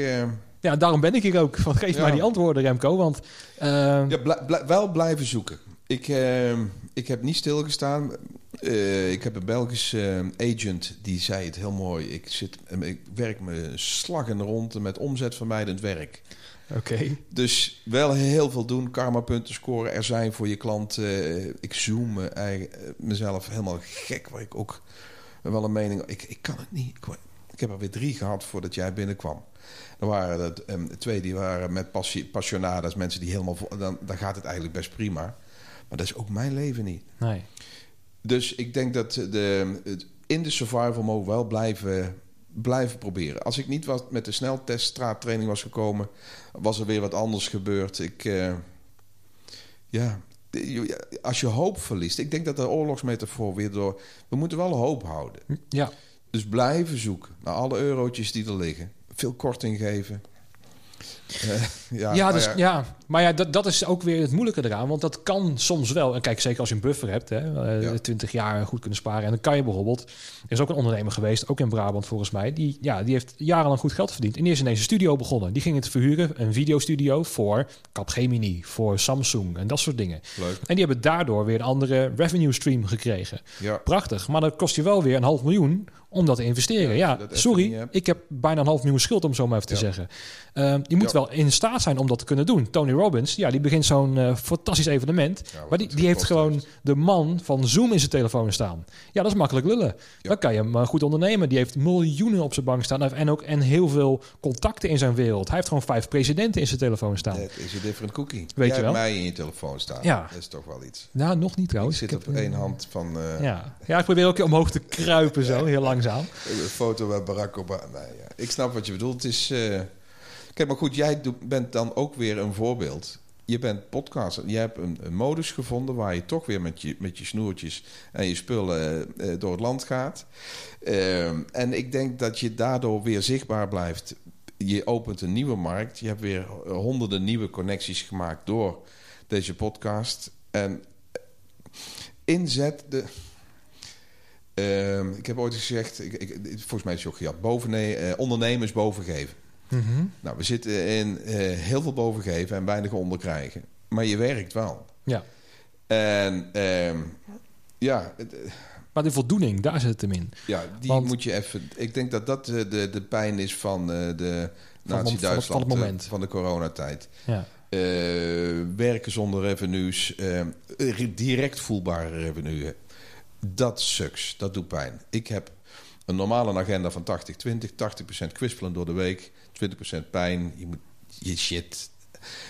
Ja, daarom ben ik hier ook. Van, geef Ja. mij die antwoorden, Remco. Want eh, ja, bl- bl- wel blijven zoeken. Ik, eh, ik heb niet stilgestaan. Eh, ik heb een Belgisch eh, agent die zei het heel mooi. Ik, zit, ik werk me slag in de ronde met omzetvermijdend werk. oké. Dus wel heel veel doen, karmapunten scoren, er zijn voor je klant. eh, ik zoom me mezelf helemaal gek, waar ik ook wel een mening... Ik, ik kan het niet. Ik, ik heb er weer drie gehad voordat jij binnenkwam. Er waren er ehm, twee die waren met passie, passionadas, mensen die helemaal... Dan, dan gaat het eigenlijk best prima. Maar dat is ook mijn leven niet. Nee. Dus ik denk dat de, het- in de survival mode wel blijven, blijven proberen. Als ik niet was, met de sneltest straattraining was gekomen, was er weer wat anders gebeurd. Ik, eh, ja, als je hoop verliest. Ik denk dat de oorlogsmetafoor weer door. We moeten wel hoop houden. Ja. Dus blijven zoeken naar alle eurotjes die er liggen. Veel korting geven. Eh, ja, Ja, dus, ja. Maar ja, dat, dat is ook weer het moeilijke eraan. Want dat kan soms wel. En kijk, zeker als je een buffer hebt, hè, uh, Ja. 20 jaar goed kunnen sparen. En dan kan je bijvoorbeeld... Er is ook een ondernemer geweest, ook in Brabant volgens mij. Die, ja, die heeft jarenlang goed geld verdiend. En die is ineens een studio begonnen. Die ging het verhuren, een videostudio voor Capgemini, voor Samsung en dat soort dingen. Leuk. En die hebben daardoor weer een andere revenue stream gekregen. Ja. Prachtig, maar dat kost je wel weer een half miljoen om dat te investeren. Ja, sorry, ik heb bijna een half miljoen schuld om zo maar even te zeggen. Ehm, je moet wel in staat zijn om dat te kunnen doen. Tony Robbins, ja, die begint zo'n eh, fantastisch evenement. Ja, maar die, die heeft gewoon heeft. de man van Zoom in zijn telefoon staan. Ja, dat is makkelijk lullen. Ja. Dan kan je hem eh, goed ondernemen. Die heeft miljoenen op zijn bank staan. En ook en heel veel contacten in zijn wereld. Hij heeft gewoon vijf presidenten in zijn telefoon staan. Dat is een different cookie. Weet Jij je wel? mij in je telefoon staan. Ja. Dat is toch wel iets. Nou, nog niet Ik trouwens. zit Ik op heb, eh, één hand van eh, Ja. ja, ik probeer ook omhoog te kruipen zo, heel langzaam. een foto met Barack Obama. Nee, ja. Ik snap wat je bedoelt. Het is, Kijk, maar goed, jij bent dan ook weer een voorbeeld. Je bent podcaster. Je hebt een, een modus gevonden waar je toch weer met je, met je snoertjes en je spullen eh, door het land gaat. Ehm, en ik denk dat je daardoor weer zichtbaar blijft. Je opent een nieuwe markt. Je hebt weer honderden nieuwe connecties gemaakt door deze podcast. En inzet de. Ehm, ik heb ooit gezegd, ik, ik, volgens mij is het ook gehad, boven, eh, ondernemers bovengeven. Mhm. Nou, we zitten in eh, heel veel bovengeven en weinig onderkrijgen. Maar je werkt wel. Ja. En ehm, ja, het, eh, Maar de voldoening, daar zit het hem in. ja, die Want- moet je even... Ik denk dat dat eh, de, de pijn is van de van- van nazi-Duitsland moment. van de coronatijd. Ja. Werken zonder revenues, re- direct voelbare revenue. Dat sucks, dat doet pijn. Ik heb een normale agenda van 80-20, 80% kwispelen door de week, 20% pijn, je moet je shit.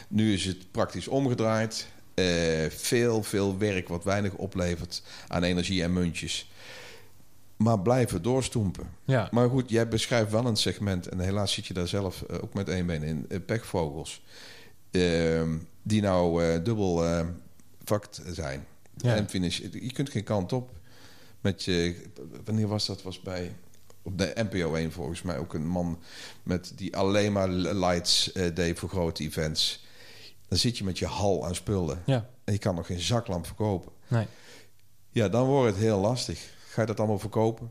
Nu is het praktisch omgedraaid. Eh, veel, veel werk wat weinig oplevert aan energie en muntjes. Maar blijven doorstoempen. Ja. Maar goed, jij beschrijft wel een segment, en helaas zit je daar zelf eh, ook met één been in, eh, pekvogels. Ehm, die nou dubbel vakt zijn. Ja. En finish. Je kunt geen kant op. Met je, wanneer was dat? Was bij op de NPO 1 volgens mij ook een man met die alleen maar lights eh, deed voor grote events. Dan zit je met je hal aan spullen ja. en je kan nog geen zaklamp verkopen. Nee. Ja, dan wordt het heel lastig. Ga je dat allemaal verkopen?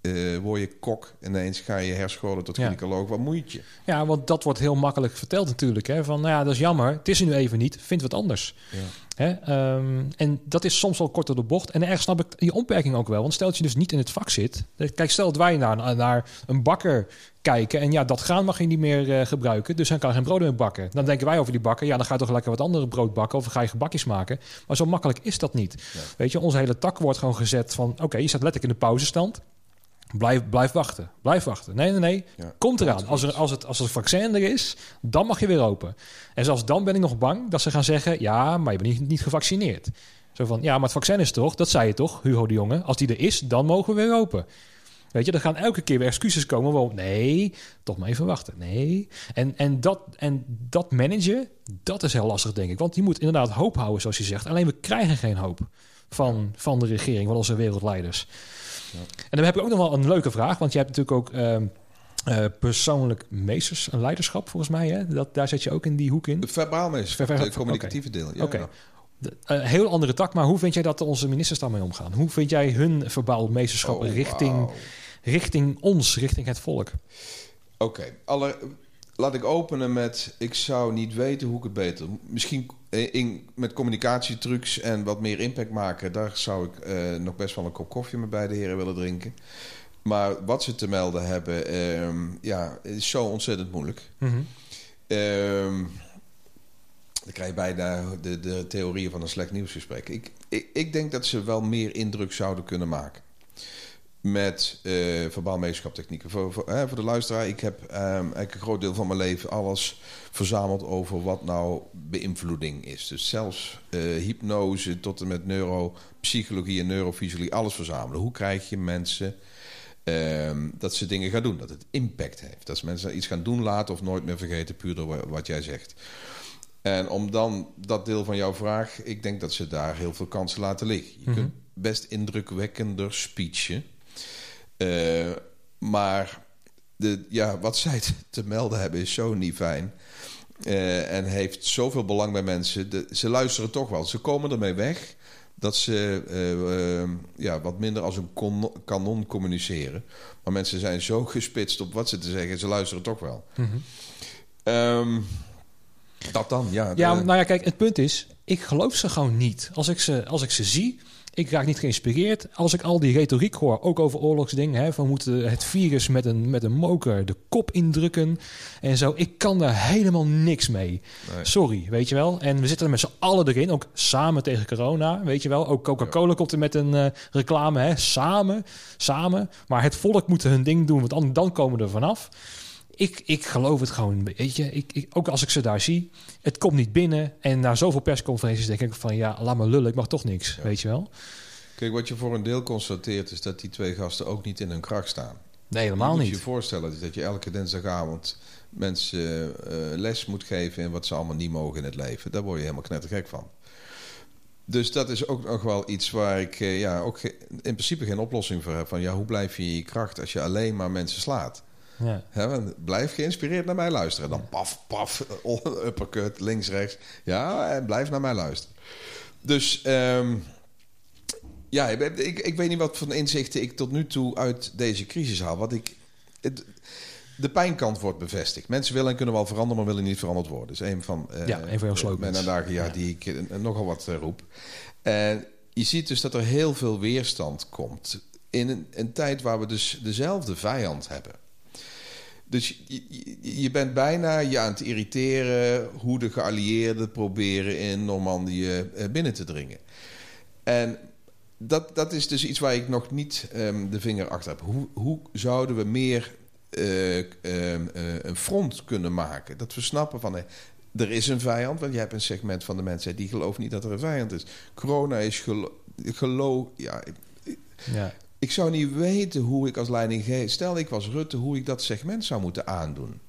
Eh, word je kok ineens ga je herscholen tot Ja. gynaecoloog. Wat moet je? Ja, want dat wordt heel makkelijk verteld natuurlijk. Hè? Van, nou ja, dat is jammer. Het is er nu even niet. Vind wat anders. Ja. Hè? Ehm, en dat is soms wel korter de bocht. En ergens snap ik die opmerking ook wel. Want stel dat je dus niet in het vak zit. Kijk, stel dat wij naar, naar een bakker kijken. En ja, dat graan mag je niet meer eh, gebruiken. Dus hij kan geen brood meer bakken. Dan denken wij over die bakker. Ja, dan ga je toch lekker wat andere brood bakken. Of ga je gebakjes maken. Maar zo makkelijk is dat niet. Ja. Weet je, onze hele tak wordt gewoon gezet van... Oké, je staat letterlijk in de pauzestand. Blijf, blijf wachten. Blijf wachten. Nee, nee, nee. Ja. Komt eraan. Als, er, als, het, als het vaccin er is, dan mag je weer open. En zelfs dan ben ik nog bang dat ze gaan zeggen... ja, maar je bent niet, niet gevaccineerd. Zo van, ja, maar het vaccin is toch? Dat zei je toch, Hugo de Jonge? Als die er is, dan mogen we weer open. Weet je, er gaan elke keer weer excuses komen. Waarom? Nee, toch maar even wachten. Nee. En, en, dat, en dat managen, dat is heel lastig, denk ik. Want je moet inderdaad hoop houden, zoals je zegt. Alleen we krijgen geen hoop van, van de regering, van onze wereldleiders. En dan heb ik ook nog wel een leuke vraag. Want je hebt natuurlijk ook ehm, eh, persoonlijk meesters en leiderschap, volgens mij. Hè? Dat, daar zet je ook in die hoek in. Verbaal is Ver- ver- het communicatieve deel. Ja, Oké. ja. De- eh, heel andere tak, maar hoe vind jij dat onze ministers daarmee omgaan? Hoe vind jij hun verbaal meesterschap Oh, richting, richting ons, richting het volk? Oké, alle, laat ik openen met... Ik zou niet weten hoe ik het beter... Misschien eh, in, met communicatietrucs en wat meer impact maken... daar zou ik eh, nog best wel een kop koffie met beide heren willen drinken. Maar wat ze te melden hebben... ehm, ja, is zo ontzettend moeilijk. Mhm. Ehm, dan krijg je bijna de, de theorieën van een slecht nieuwsgesprek. Ik, ik, ik denk dat ze wel meer indruk zouden kunnen maken. Met verbaal meesterschaptechnieken. Voor, voor, hè, voor de luisteraar, ik heb ehm, eigenlijk een groot deel van mijn leven alles verzameld over wat nou beïnvloeding is. Dus zelfs eh, hypnose tot en met neuropsychologie en neurofysiologie, alles verzamelen. Hoe krijg je mensen ehm, dat ze dingen gaan doen? Dat het impact heeft. Dat ze mensen iets gaan doen laten of nooit meer vergeten, puur door wa- wat jij zegt. En om dan dat deel van jouw vraag, ik denk dat ze daar heel veel kansen laten liggen. Je Mhm. kunt best indrukwekkender speechen. Eh, maar de, ja, wat zij te- melden hebben is zo niet fijn. Uh, en heeft zoveel belang bij mensen. De, ze luisteren toch wel. Ze komen ermee weg dat ze uh, uh, ja, wat minder als een kanon communiceren. Maar mensen zijn zo gespitst op wat ze te zeggen, ze luisteren toch wel. Mm -hmm. dat dan, ja. Ja, nou ja, kijk, het punt is, ik geloof ze gewoon niet. Als ik ze, als ik ze zie, ik raak niet geïnspireerd. Als ik al die retoriek hoor, ook over oorlogsdingen, hè, van moeten het virus met een, met een moker de kop indrukken en zo. Ik kan daar helemaal niks mee. Sorry, weet je wel. En we zitten er met z'n allen erin, ook samen tegen corona, weet je wel. Ook Coca-Cola komt er met een uh, reclame, hè, samen, samen. Maar het volk moet hun ding doen, want dan, dan komen we er vanaf ik, ik geloof het gewoon. Weet je, ik, ik, ook als ik ze daar zie, het komt niet binnen. En na zoveel persconferenties denk ik van ja, laat me lullen, ik mag toch niks. Weet je wel? Kijk, wat je voor een deel constateert is dat die twee gasten ook niet in hun kracht staan. Nee, helemaal niet. Je moet je voorstellen dat je elke dinsdagavond mensen uh, les moet geven in wat ze allemaal niet mogen in het leven. Daar word je helemaal knettergek van. Dus dat is ook nog wel iets waar ik uh, ja, ook in principe geen oplossing voor heb. Van ja, hoe blijf je in je kracht als je alleen maar mensen slaat? Ja. blijf geïnspireerd naar mij luisteren. Dan paf, paf, uppercut, links, rechts. Ja, en blijf naar mij luisteren. Dus um, ja, ik, ik, weet niet wat voor inzichten ik tot nu toe uit deze crisis haal. Wat ik, het, de pijnkant wordt bevestigd. Mensen willen en kunnen wel veranderen, maar willen niet veranderd worden. Dat is een van, uh, ja, een van jouw slogans. Mijn dagen ja, die ik uh, nogal wat uh, roep. En je ziet dus dat er heel veel weerstand komt. In een, een tijd waar we dus dezelfde vijand hebben. Dus je, je, bent bijna je aan het irriteren hoe de geallieerden proberen in Normandië eh, binnen te dringen. En dat, dat is dus iets waar ik nog niet um, de vinger achter heb. Hoe, hoe zouden we meer uh, uh, een front kunnen maken? Dat we snappen van er is een vijand, want je hebt een segment van de mensen die gelooft niet dat er een vijand is. Corona is gelo geloof. Ja, ja. Ik zou niet weten hoe ik als leiding... Stel, ik was Rutte, hoe ik dat segment zou moeten aandoen.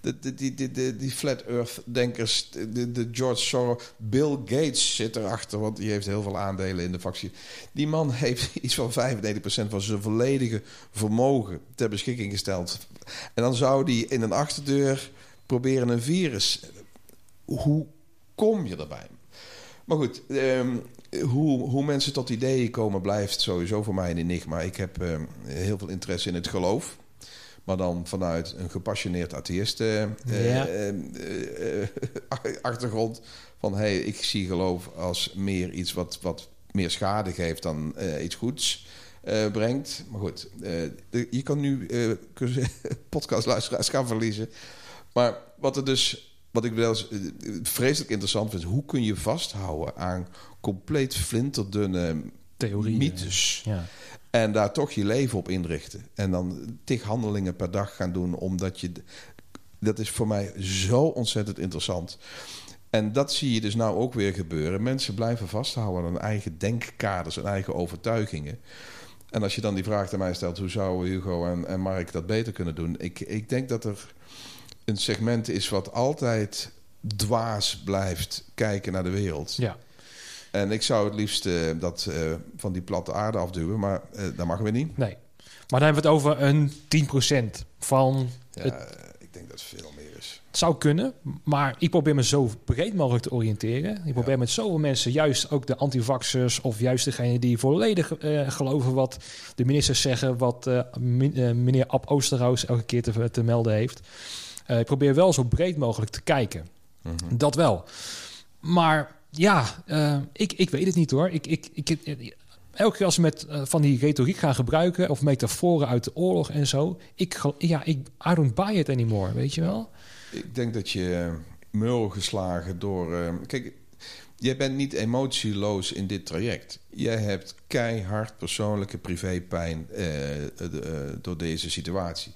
De, die, die, die, die flat earth-denkers, de, de, George Soros... Bill Gates zit erachter, want die heeft heel veel aandelen in de factie. Die man heeft iets van 95% van zijn volledige vermogen ter beschikking gesteld. En dan zou die in een achterdeur proberen een virus... Hoe kom je erbij? Maar goed, um, hoe, hoe mensen tot ideeën komen blijft sowieso voor mij een enigma. Ik heb uh, heel veel interesse in het geloof. Maar dan vanuit een gepassioneerd atheïst uh, ja. uh, achtergrond. Van hey, ik zie geloof als meer iets wat, wat meer schade geeft dan iets goeds brengt. Maar goed, de, je kan nu podcastluisteraars gaan verliezen. Maar wat er dus wat ik wel vreselijk interessant vind, hoe kun je vasthouden aan compleet flinterdunne theorieën, mythes. Ja. En daar toch je leven op inrichten. En dan tig handelingen per dag gaan doen, omdat je. Dat is voor mij zo ontzettend interessant. En dat zie je dus nou ook weer gebeuren. Mensen blijven vasthouden aan eigen denkkaders en eigen overtuigingen. En als je dan die vraag aan mij stelt: hoe zou Hugo en, en Mark dat beter kunnen doen? Ik, ik denk dat er een segment is wat altijd dwaas blijft kijken naar de wereld. Ja. En ik zou het liefst uh, dat uh, van die platte aarde afduwen, maar uh, dat mag we niet. Nee. Maar dan hebben we het over een 10% van. Ja, het... ik denk dat het veel meer is. Het zou kunnen, maar ik probeer me zo breed mogelijk te oriënteren. Ik probeer ja. met zoveel mensen, juist ook de antivaxers of juist degene die volledig geloven wat de ministers zeggen, wat meneer Ab Oosterhuis elke keer te, te melden heeft. Ik probeer wel zo breed mogelijk te kijken. Mm -hmm. Dat wel. Maar ja, uh, ik, ik weet het niet hoor. Ik, ik, ik, elke keer als we met uh, van die retoriek gaan gebruiken... of metaforen uit de oorlog en zo... Ik, ja, ik, I don't buy it anymore, weet je wel? Ik denk dat je mul geslagen door... Uh, kijk, jij bent niet emotieloos in dit traject. Jij hebt keihard persoonlijke privépijn door deze situatie.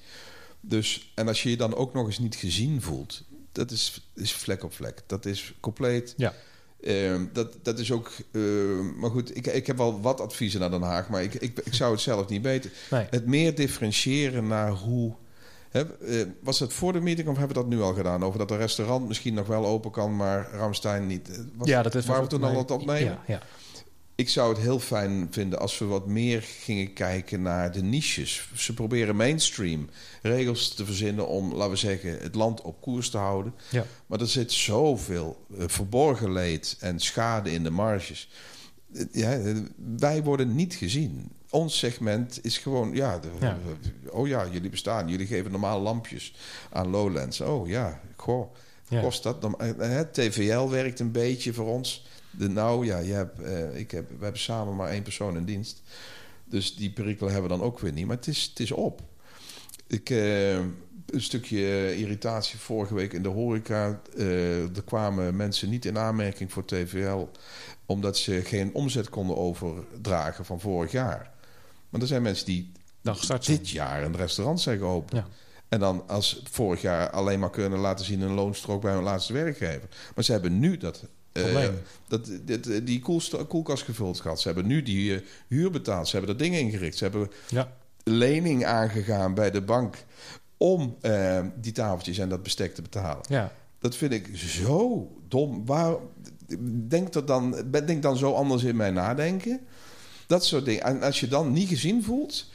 Dus, en als je je dan ook nog eens niet gezien voelt... dat is, is vlek op vlek. Dat is compleet... Ja Uh, dat, dat is ook. Uh, maar goed, ik, ik heb wel wat adviezen naar Den Haag, maar ik, ik, ik zou het zelf niet weten. Nee. Het meer differentiëren naar hoe. Hè, uh, was het voor de meeting of hebben we dat nu al gedaan? Over dat een restaurant misschien nog wel open kan, maar Ramstein niet. Was, ja, dat is waar we toen al het opnemen. Ja, ja. Ik zou het heel fijn vinden als we wat meer gingen kijken naar de niches. Ze proberen mainstream regels te verzinnen om, laten we zeggen, het land op koers te houden. Ja. Maar er zit zoveel uh, verborgen leed en schade in de marges. Uh, ja, wij worden niet gezien. Ons segment is gewoon, ja, de, Ja. oh ja, jullie bestaan. Jullie geven normaal lampjes aan Lowlands. Oh ja, goh, kost dat? dan- eh, Het TVL werkt een beetje voor ons. De nou, ja, je hebt, eh, ik heb, we hebben samen maar één persoon in dienst. Dus die perikelen hebben we dan ook weer niet. Maar het is, het is op. Ik, eh, een stukje irritatie vorige week in de horeca. Eh, er kwamen mensen niet in aanmerking voor TVL... omdat ze geen omzet konden overdragen van vorig jaar. Maar er zijn mensen die Dan dit jaar een restaurant zijn geopend. Ja. En dan als vorig jaar alleen maar kunnen laten zien een loonstrook bij hun laatste werkgever. Maar ze hebben nu dat, eh, Probleem. dat dit, die koelkast gevuld gehad. Ze hebben nu die eh, huur betaald. Ze hebben dat ding ingericht. Ze hebben Ja. lening aangegaan bij de bank om eh, die tafeltjes en dat bestek te betalen. Ja. Dat vind ik zo dom. Waar, denk, er dan, denk dan zo anders in mijn nadenken. Dat soort dingen. En als je dan niet gezien voelt...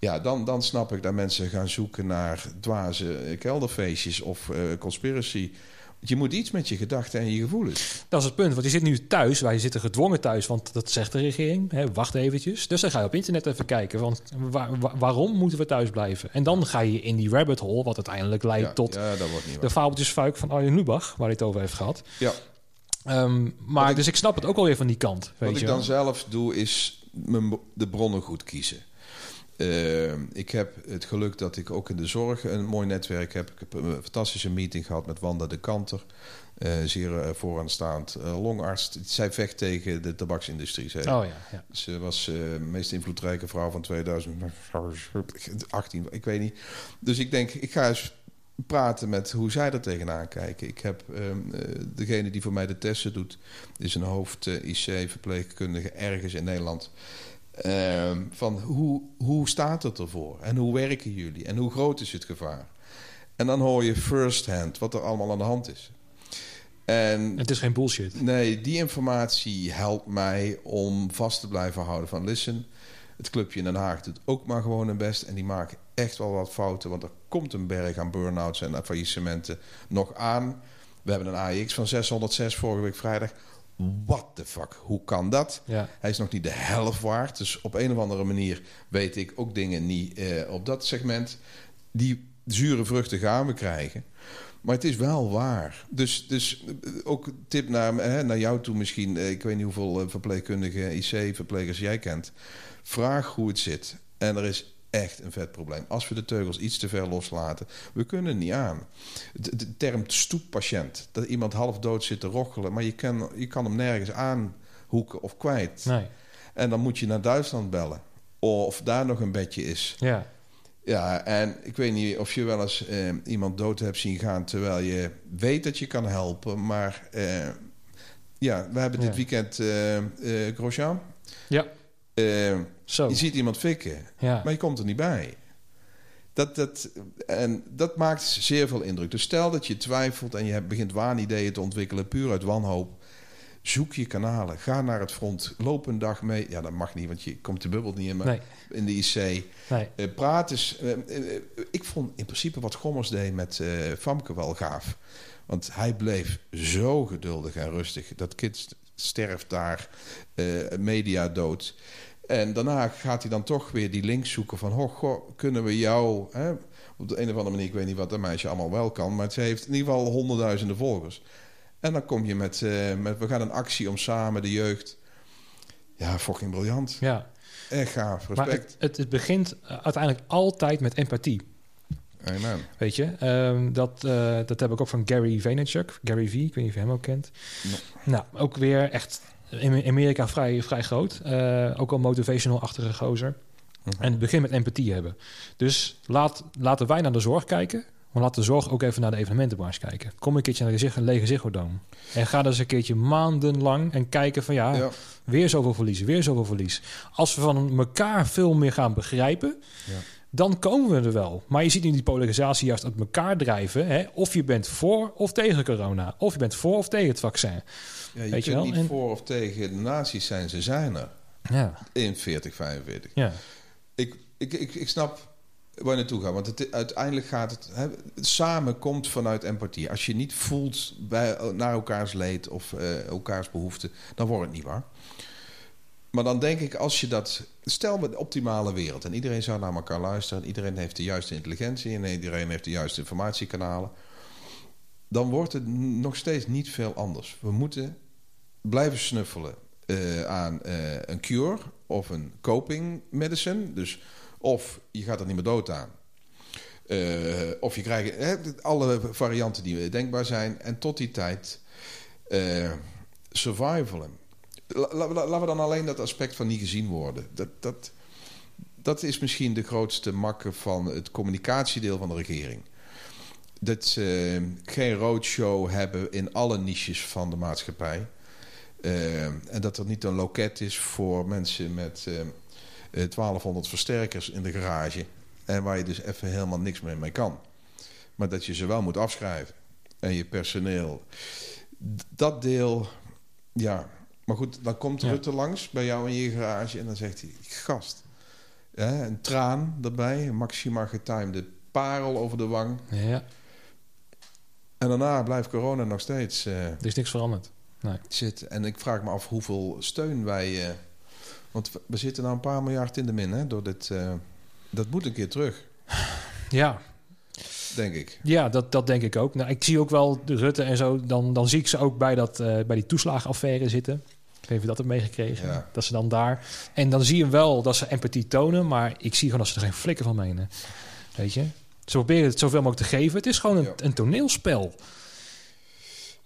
Ja, dan, dan snap ik dat mensen gaan zoeken naar dwaze eh, kelderfeestjes of eh, conspiracy. Je moet iets met je gedachten en je gevoelens. Dat is het punt, want je zit nu thuis, wij zitten gedwongen thuis, want dat zegt de regering. Hè, wacht eventjes. Dus dan ga je op internet even kijken, want waar- wa- waarom moeten we thuis blijven? En dan ga je in die rabbit hole, wat uiteindelijk leidt Ja, tot ja, dat wordt niet de fabeltjesfuik van Arjen Lubach, waar hij het over heeft gehad. Ja. Ehm, maar ik- dus ik snap het ook alweer van die kant. Weet Wat je ik dan wel. zelf doe, is mijn, de bronnen goed kiezen. Eh, ik heb het geluk dat ik ook in de zorg een mooi netwerk heb. Ik heb een fantastische meeting gehad met Wanda de Kanter. eh, zeer eh, vooraanstaand longarts. Zij vecht tegen de tabaksindustrie. Zij, Oh ja, ja. Ze was de meest invloedrijke vrouw van 2018, ik weet niet. Dus ik denk, ik ga eens praten met hoe zij er tegenaan kijken. Ik heb ehm, eh, degene die voor mij de testen doet, is een hoofd eh, IC-verpleegkundige ergens in Nederland. Ehm, van hoe, hoe staat het ervoor? En hoe werken jullie? En hoe groot is het gevaar? En dan hoor je first hand wat er allemaal aan de hand is. En Het is geen bullshit. Nee, die informatie helpt mij om vast te blijven houden van listen. Het clubje in Den Haag doet ook maar gewoon hun best. En die maken echt wel wat fouten. Want er komt een berg aan burn-outs en faillissementen nog aan. We hebben een AX van 606 vorige week vrijdag. What the fuck? Hoe kan dat? Ja. Hij is nog niet de helft waard. Dus op een of andere manier weet ik ook dingen niet eh, op dat segment. Die zure vruchten gaan we krijgen. Maar het is wel waar. Dus, dus eh, ook tip naar, hè, naar jou toe misschien. Eh, Ik weet niet hoeveel eh, verpleegkundige IC-verplegers jij kent. Vraag hoe het zit. En er is echt een vet probleem. Als we de teugels iets te ver loslaten, we kunnen niet aan. De, de term stoeppatiënt. Dat iemand half dood zit te rochelen, maar je kan, je kan hem nergens aanhoeken of kwijt. Nee. En dan moet je naar Duitsland bellen. Of daar nog een bedje is. Ja. Ja, en ik weet niet of je wel eens eh, iemand dood hebt zien gaan terwijl je weet dat je kan helpen. Maar eh, ja, we hebben dit Ja. weekend eh eh, Grosjean. Ja. Eh, je ziet iemand fikken, Ja. maar je komt er niet bij. Dat, dat, en dat maakt zeer veel indruk. Dus stel dat je twijfelt en je begint waanideeën te ontwikkelen, puur uit wanhoop. Zoek je kanalen. Ga naar het front. Loop een dag mee. Ja, dat mag niet, want je komt de bubbel niet in, maar Nee. in de IC. Nee. Eh, praat eens. eh, ik vond in principe wat Gommers deed met Famke wel gaaf. Want hij bleef zo geduldig en rustig. Dat kind st- sterft daar, media dood. En daarna gaat hij dan toch weer die link zoeken van... Goh, goh, kunnen we jou... Hè, op de een of andere manier, ik weet niet wat dat meisje allemaal wel kan... maar ze heeft in ieder geval honderdduizenden volgers. En dan kom je met, eh, met... We gaan een actie om samen de jeugd... Ja, fucking briljant. Ja. Echt gaaf, Maar respect. het, het, het begint eh, uiteindelijk altijd met empathie. Amen. Weet je, Ehm, dat, eh, dat heb ik ook van Gary Vaynerchuk. Gary V, ik weet niet of je hem ook kent. Nou, ook weer echt in Amerika vrij, vrij groot. Eh, ook al motivational-achtige gozer. Mhm. En het begint met empathie hebben. Dus laat, laten wij naar de zorg kijken. Maar laat de zorg ook even naar de evenementenbranche kijken. Kom een keertje naar de zig- lege Ziggo Dome. En ga dus een keertje maandenlang en kijken van ja, Ja. weer zoveel verlies, weer zoveel verlies. Als we van elkaar veel meer gaan begrijpen, Ja. dan komen we er wel. Maar je ziet nu die polarisatie juist uit elkaar drijven. Hè? Of je bent voor of tegen corona. Of je bent voor of tegen het vaccin. Ja, je Weet kunt niet En- voor of tegen de nazi's zijn, ze zijn er. Ja, In 40, 45. ja. Ik, ik, ik, ik snap waar je naartoe gaat. Want het, uiteindelijk gaat het... Hè, samen komt vanuit empathie. Als je niet voelt bij, naar elkaars leed of eh, elkaars behoeften... dan wordt het niet waar. Maar dan denk ik, als je dat... Stel met de optimale wereld. En iedereen zou naar elkaar luisteren. En iedereen heeft de juiste intelligentie. En iedereen heeft de juiste informatiekanalen. Dan wordt het nog steeds niet veel anders. We moeten blijven snuffelen eh, aan eh, een cure of een coping medicine. Dus of je gaat er niet meer dood aan. Eh, of je krijgt alle varianten die denkbaar zijn. En tot die tijd survivalen. La- la- la- laten we dan alleen dat aspect van niet gezien worden. Dat, dat, dat is misschien de grootste makke van het communicatiedeel van de regering. Dat ze geen roadshow hebben in alle niches van de maatschappij. Eh, en dat er niet een loket is voor mensen met eh, eh, 1200 versterkers in de garage. En waar je dus even helemaal niks meer mee kan. Maar dat je ze wel moet afschrijven. En je personeel. Dat deel, ja. Maar goed, dan komt Ja. Rutte langs bij jou in je garage. En dan zegt hij, gast. Hè, een traan erbij. Een maximaal getimede parel over de wang. ja, En daarna blijft corona nog steeds... eh, er is niks veranderd. Nee. zit. En ik vraag me af hoeveel steun wij. eh, want we- zitten nou een paar miljard in de min, hè? Door dit, eh, dat moet een keer terug, Ja, denk ik. Ja, dat, dat denk ik ook. Nou, ik zie ook wel de Rutte en zo. Dan, dan zie ik ze ook bij, dat, bij die toeslagenaffaire zitten. Je dat hebt meegekregen. Ja. Dat ze dan daar... En dan zie je wel dat ze empathie tonen. Maar ik zie gewoon dat ze er geen flikker van menen. Weet je? Ze proberen het zoveel mogelijk te geven. Het is gewoon een, Ja. een toneelspel.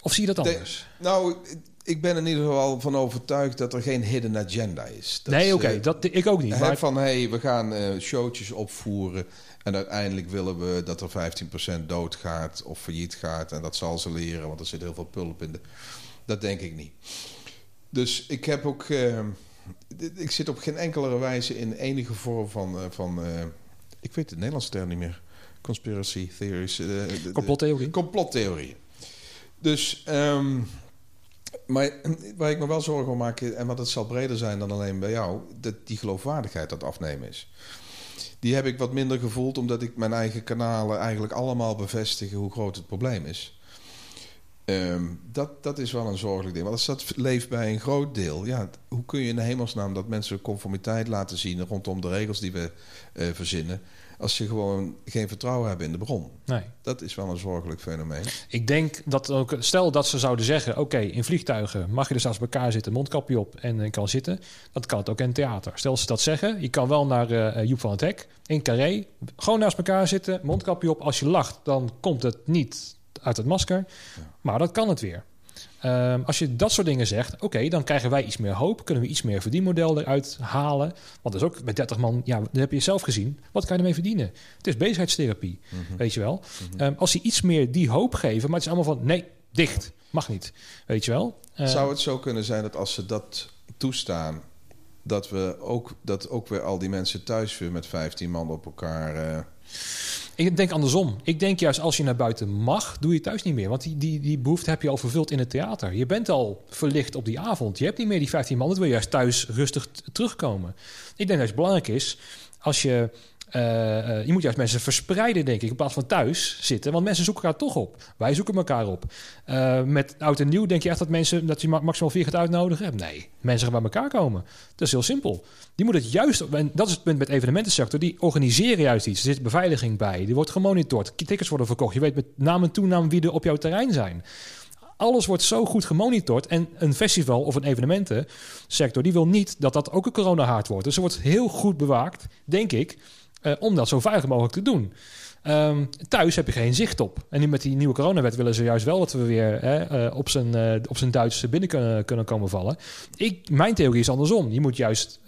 Of zie je dat De- anders? Nou, ik ben in ieder geval van overtuigd dat er geen hidden agenda is. Dat nee, oké. eh, dat ik ook niet. Maar, Van hé, hey, we gaan eh, showtjes opvoeren. En uiteindelijk willen we dat er 15% doodgaat of failliet gaat. En dat zal ze leren, want er zit heel veel pulp in. De... Dat denk ik niet. Dus ik heb ook. eh, dit- ik zit op geen enkele wijze in enige vorm van. eh, van ik weet de Nederlandse term niet meer. Conspiracy theories. eh, de- de- complottheorie. complottheorieën. Dus, ehm, maar waar ik me wel zorgen om maak, en wat het zal breder zijn dan alleen bij jou, dat die geloofwaardigheid dat afnemen is. Die heb ik wat minder gevoeld, omdat ik mijn eigen kanalen eigenlijk allemaal bevestigen hoe groot het probleem is. Ehm, dat, dat is wel een zorgelijk ding. Want als dat leeft bij een groot deel, ja, hoe kun je in de hemelsnaam dat mensen conformiteit laten zien rondom de regels die we eh, verzinnen, als ze gewoon geen vertrouwen hebben in de bron? Nee. Dat is wel een zorgelijk fenomeen. Ik denk dat ook, stel dat ze zouden zeggen: oké, in vliegtuigen mag je dus naast elkaar zitten, mondkapje op en je kan zitten. Dat kan het ook in theater. Stel ze dat zeggen, je kan wel naar eh, Joep van het Hek in Carré, gewoon naast elkaar zitten, mondkapje op. Als je lacht, dan komt het niet uit het masker, maar dat kan het weer. Ehm, als je dat soort dingen zegt, oké, dan krijgen wij iets meer hoop. Kunnen we iets meer verdienmodel eruit halen. Want dat is ook met 30 man, ja, dat heb je zelf gezien. Wat kan je ermee verdienen? Het is bezigheidstherapie, weet je wel. Ehm, als ze iets meer die hoop geven, maar het is allemaal van nee, dicht, mag niet, weet je wel. Ehm, Zou het zo kunnen zijn dat als ze dat toestaan, dat we ook, dat ook weer al die mensen thuis weer met 15 man op elkaar. eh, Ik denk andersom. Ik denk juist als je naar buiten mag, doe je thuis niet meer. Want die, die, die behoefte heb je al vervuld in het theater. Je bent al verlicht op die avond. Je hebt niet meer die 15 man. Dat wil je juist thuis rustig terugkomen. Ik denk dat het belangrijk is als je. Eh, eh, je moet juist mensen verspreiden, denk ik, in plaats van thuis zitten. Want mensen zoeken elkaar toch op. Wij zoeken elkaar op. Eh, met oud en nieuw denk je echt dat mensen dat je ma- maximaal vier gaat uitnodigen? Nee, mensen gaan bij elkaar komen. Dat is heel simpel. Die moet het juist, en dat is het punt met evenementensector, die organiseren juist iets. Er zit beveiliging bij, die wordt gemonitord, tickets worden verkocht. Je weet met naam en toenaam wie er op jouw terrein zijn. Alles wordt zo goed gemonitord. En een festival of een evenementensector, die wil niet dat dat ook een coronahaard wordt. Dus er wordt heel goed bewaakt, denk ik, eh, om dat zo veilig mogelijk te doen. Ehm, thuis heb je geen zicht op. En nu met die nieuwe coronawet willen ze juist wel dat we weer hè, eh, op, zijn, eh, op zijn Duits binnen kunnen, kunnen komen vallen. Ik, mijn theorie is andersom. Je moet juist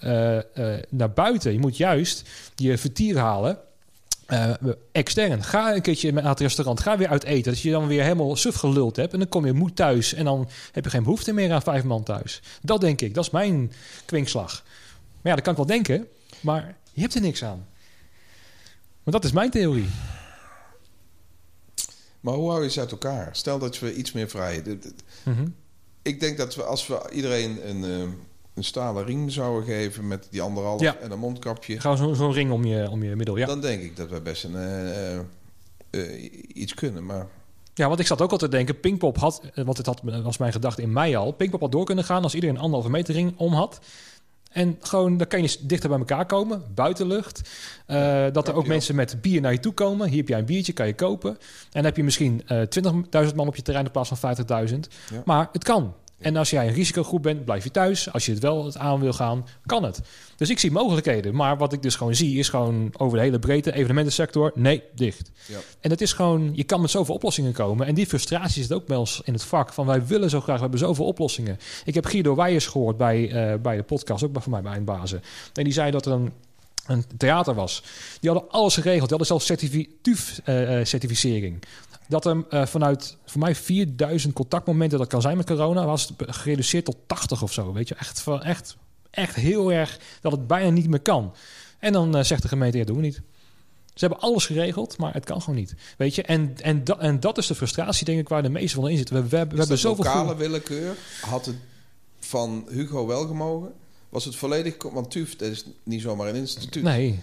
naar buiten. Je moet juist je vertier halen. extern. Ga een keertje naar het restaurant. Ga weer uit eten. Dat je dan weer helemaal suf geluld hebt. En dan kom je moe thuis. En dan heb je geen behoefte meer aan vijf man thuis. Dat denk ik. Dat is mijn kwinkslag. Maar ja, dat kan ik wel denken. Maar je hebt er niks aan. Want dat is mijn theorie. Maar hoe hou je ze uit elkaar? Stel dat we iets meer vrij... Mhm. Ik denk dat we als we iedereen een, eh, een stalen riem zouden geven... met die anderhalf Ja. en een mondkapje... Gewoon zo- zo'n ring om je, om je middel, ja. dan denk ik dat we best een, eh, eh, eh, iets kunnen. Maar Ja, want ik zat ook al te denken, Pinkpop had, want het had, was mijn gedachte in mei al, Pinkpop had door kunnen gaan als iedereen een anderhalve meter ring om had. En gewoon, dan kan je dichter bij elkaar komen, buitenlucht. Eh, dat er ook mensen met bier naar je toe komen. Hier heb jij een biertje, kan je kopen. En dan heb je misschien eh 20.000 man op je terrein in plaats van 50.000. Ja. Maar het kan. En als jij een risicogroep bent, blijf je thuis. Als je het wel het aan wil gaan, kan het. Dus ik zie mogelijkheden. Maar wat ik dus gewoon zie, is gewoon over de hele breedte, evenementensector, nee, dicht. ja. En het is gewoon, je kan met zoveel oplossingen komen. En die frustratie zit ook bij ons in het vak. Van wij willen zo graag, we hebben zoveel oplossingen. Ik heb Guido Weijers gehoord bij, eh, bij de podcast, ook bij, voor mij bij Eindbazen. En die zei dat er een, een theater was. Die hadden alles geregeld. Die hadden zelfs certifi- eh, eh, certificering. Dat er eh, vanuit, voor mij 4000 contactmomenten, dat kan zijn met corona, was het gereduceerd tot 80 of zo. Weet je, echt, van- echt, echt heel erg dat het bijna niet meer kan. En dan eh, zegt de gemeente, ja, doen we niet. Ze hebben alles geregeld, maar het kan gewoon niet. Weet je, en, en, da- en dat is de frustratie, denk ik, waar de meeste van in zitten. We, we, hebben- we hebben zoveel. lokale willekeur had het van Hugo wel gemogen? Was het volledig... Want TUF, dat is niet zomaar een instituut. Nee,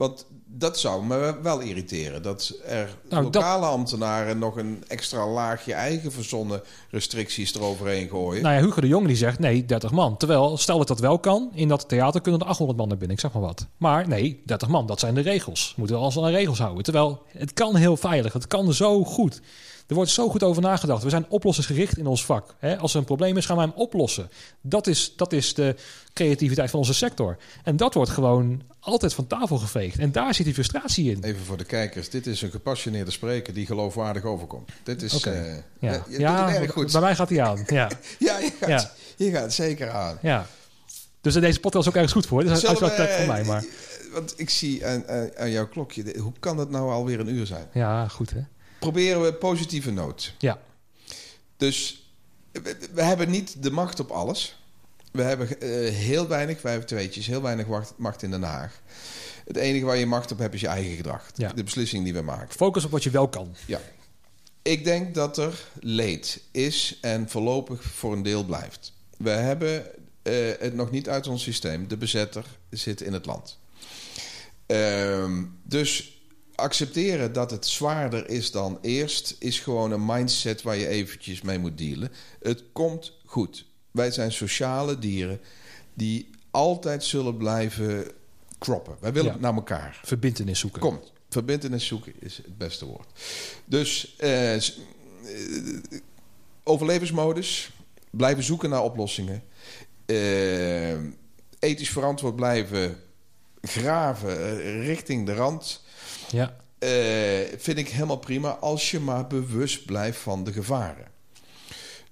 Want dat zou me wel irriteren. Dat er Nou, lokale ambtenaren nog een extra laagje eigen verzonnen restricties eroverheen gooien. nou ja, Hugo de Jong die zegt nee, 30 man. Terwijl, stel dat dat wel kan, in dat theater kunnen er 800 man naar binnen, ik zeg maar wat. Maar nee, 30 man, dat zijn de regels. Moeten we ons aan de regels houden. Terwijl, het kan heel veilig, het kan zo goed. Er wordt zo goed over nagedacht. We zijn oplossingsgericht in ons vak. Hè? Als er een probleem is, gaan wij hem oplossen. Dat is, dat is de creativiteit van onze sector. En dat wordt gewoon altijd van tafel geveegd. En daar zit die frustratie in. Even voor de kijkers. Dit is een gepassioneerde spreker die geloofwaardig overkomt. Dit is... Oké. eh, Ja, erg goed. bij mij gaat hij aan. Ja, Ja, je gaat, Ja. je gaat zeker aan. ja. Dus deze podcast is ook ergens goed voor. Dus Zullen uitspraak we, voor mij, maar... eh, Want ik zie aan, aan, aan jouw klokje... Hoe kan het nou alweer een uur zijn? Ja, goed hè. Proberen we positieve noot. Ja. Dus we, we hebben niet de macht op alles. We hebben eh, heel weinig, wij hebben tweetjes, heel weinig macht, macht in Den Haag. Het enige waar je macht op hebt is je eigen gedrag. Ja. De beslissing die we maken. Focus op wat je wel kan. Ja. Ik denk dat er leed is en voorlopig voor een deel blijft. We hebben eh, het nog niet uit ons systeem. De bezetter zit in het land. Ehm, dus accepteren dat het zwaarder is dan eerst... is gewoon een mindset waar je eventjes mee moet dealen. Het komt goed. Wij zijn sociale dieren die altijd zullen blijven kroppen. Wij willen Ja. naar elkaar. Verbindenis zoeken. Komt. Verbindenis zoeken is het beste woord. Dus eh, eh, overlevensmodus. Blijven zoeken naar oplossingen. Eh, ethisch verantwoord blijven graven eh, richting de rand. Ja, Eh, vind ik helemaal prima als je maar bewust blijft van de gevaren.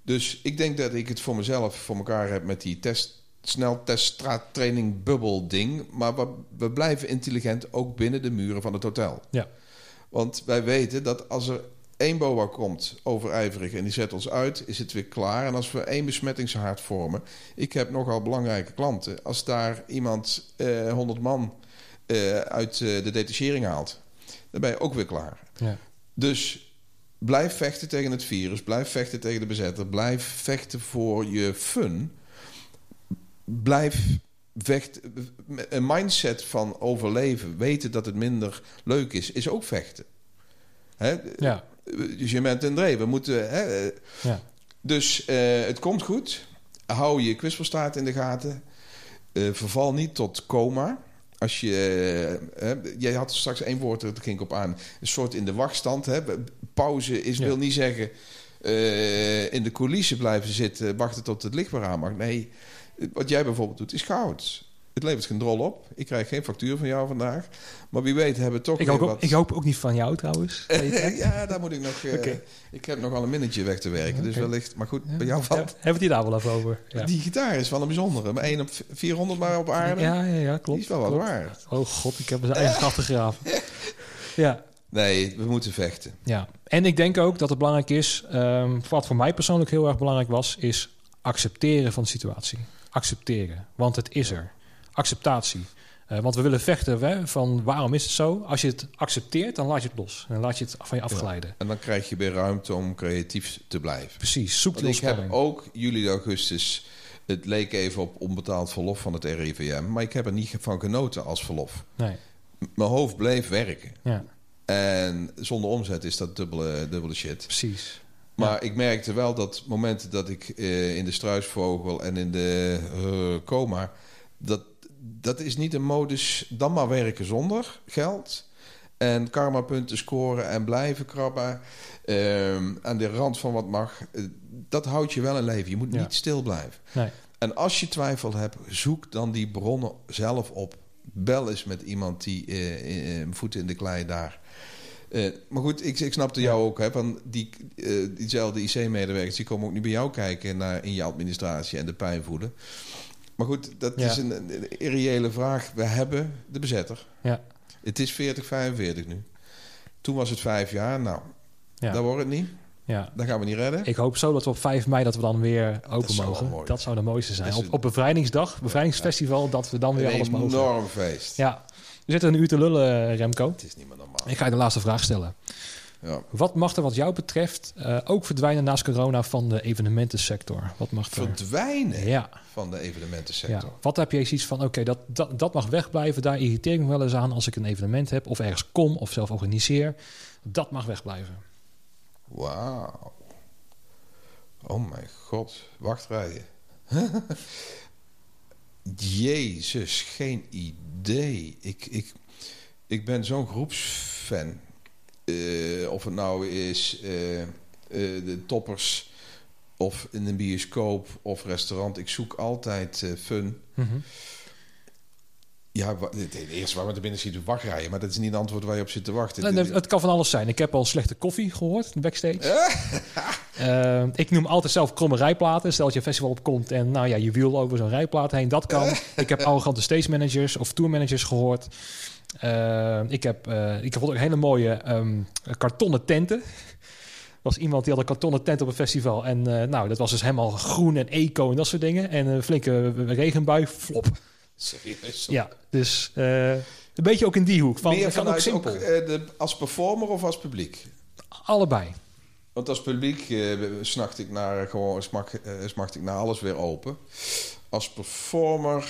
Dus ik denk dat ik het voor mezelf voor elkaar heb met die test, snelteststraattraining bubbel ding. Maar we, we blijven intelligent ook binnen de muren van het hotel. ja. Want wij weten dat als er één boa komt overijverig en die zet ons uit, is het weer klaar. En als we één besmettingshaard vormen, ik heb nogal belangrijke klanten. Als daar iemand eh 100 man eh, uit eh, de detachering haalt, dan ben je ook weer klaar. ja. Dus blijf vechten tegen het virus, blijf vechten tegen de bezetter, blijf vechten voor je fun. Blijf vechten. Een mindset van overleven, weten dat het minder leuk is, is ook vechten. Hè? Ja, Dus je bent een dreef. We moeten. Hè? ja. Dus eh, het komt goed. Hou je kwispelstaart in de gaten. Eh, verval niet tot coma. Als je, eh, jij had straks één woord, daar ging ik op aan. Een soort in de wachtstand. Hè. Pauze is, Ja. wil niet zeggen eh, in de coulissen blijven zitten, wachten tot het licht weer aan mag. Nee, wat jij bijvoorbeeld doet, is goud. Het levert geen drol op. Ik krijg geen factuur van jou vandaag. Maar wie weet hebben we toch Ik, hoop wat... ik hoop ook niet van jou trouwens. ja, daar moet ik nog... Oké. Ik heb nog wel een minnetje weg te werken. Dus wellicht... Maar goed, bij jou Ja, valt... hebben we hier daar wel even over? Ja, Die gitaar is wel een bijzondere. Maar 1 op 400 maar op aarde. ja, ja, ja die klopt. is wel wat waar. Oh god, ik heb zijn eigen gat gegraven. Ja, Nee, we moeten vechten. ja. En ik denk ook dat het belangrijk is, ehm, wat voor mij persoonlijk heel erg belangrijk was, is accepteren van de situatie. Accepteren, want het is er. Acceptatie. Uh, want we willen vechten hè, van waarom is het zo? Als je het accepteert, dan laat je het los. En dan laat je het van je afglijden. Ja, en dan krijg je weer ruimte om creatief te blijven. Precies, zoek Ik heb ook juli, augustus... Het leek even op onbetaald verlof van het RIVM. Maar ik heb er niet van genoten als verlof. Nee. Mijn hoofd bleef werken. Ja. En zonder omzet is dat dubbele, dubbele shit. Precies. Maar ik merkte wel dat momenten dat ik uh, in de struisvogel en in de uh, coma... Dat, dat is niet een modus dan maar werken zonder geld... en karmapunten scoren en blijven krabben... Uh, aan de rand van wat mag. Uh, dat houdt je wel in leven. Je moet ja. niet stil blijven. Nee. En als je twijfel hebt, zoek dan die bronnen zelf op. Bel eens met iemand die uh, voeten in de klei daar uh, maar goed, ik, ik snapte jou ook. Hè, van die, uh, diezelfde IC-medewerkers die komen ook niet bij jou kijken naar in je administratie en de pijn voelen. Maar goed, dat ja. is een, een irreële vraag. We hebben de bezetter. Ja. Het is 40, 45 nu. Toen was het vijf jaar. Nou, ja. dat wordt het niet. Ja. Dat gaan we niet redden. Ik hoop zo dat we op 5 mei dat we dan weer open dat mogen. Dat zou de mooiste zijn. Op, op bevrijdingsdag, bevrijdingsfestival, dat we dan weer alles mogen. Een enorm feest. Ja. We zitten een uur te lullen, Remco. Het is niet meer normaal. Ik ga je de laatste vraag stellen. Ja. Wat mag er wat jou betreft uh, ook verdwijnen naast corona van de evenementensector? Wat mag er... Verdwijnen ja. van de evenementensector? Ja. Wat heb je zoiets van, oké, okay, dat, dat, dat mag wegblijven. Daar irriteer ik me wel eens aan als ik een evenement heb... of ergens kom of zelf organiseer. Dat mag wegblijven. Wauw. Oh mijn god. Wachtrijen. Jezus, geen idee. Ik, ik, ik ben zo'n groepsfan. Uh, of het nou is uh, uh, de toppers of in een bioscoop of restaurant. Ik zoek altijd fun. Mm -hmm. Ja, het eerste waar we er binnen ziet wachtrijen. Maar dat is niet een antwoord waar je op zit te wachten. Nee, het kan van alles zijn. Ik heb al slechte koffie gehoord backstage. uh, ik noem altijd zelf kromme rijplaten. Stel dat je een festival opkomt en nou ja, je wiel over zo'n rijplaat heen. Dat kan. ik heb arrogante stage managers of tour managers gehoord. Uh, ik, heb, uh, ik heb ook hele mooie um, kartonnen tenten. Er was iemand die had een kartonnen tent op een festival. En nou, dat was dus helemaal groen en eco en dat soort dingen. En een flinke regenbui, flop. Serieus? Ja, dus een beetje ook in die hoek. Van, Meer vanuit ook, simpel. ook de, als performer of als publiek? Allebei. Want als publiek snacht ik naar gewoon smak, smacht ik naar alles weer open. Als performer,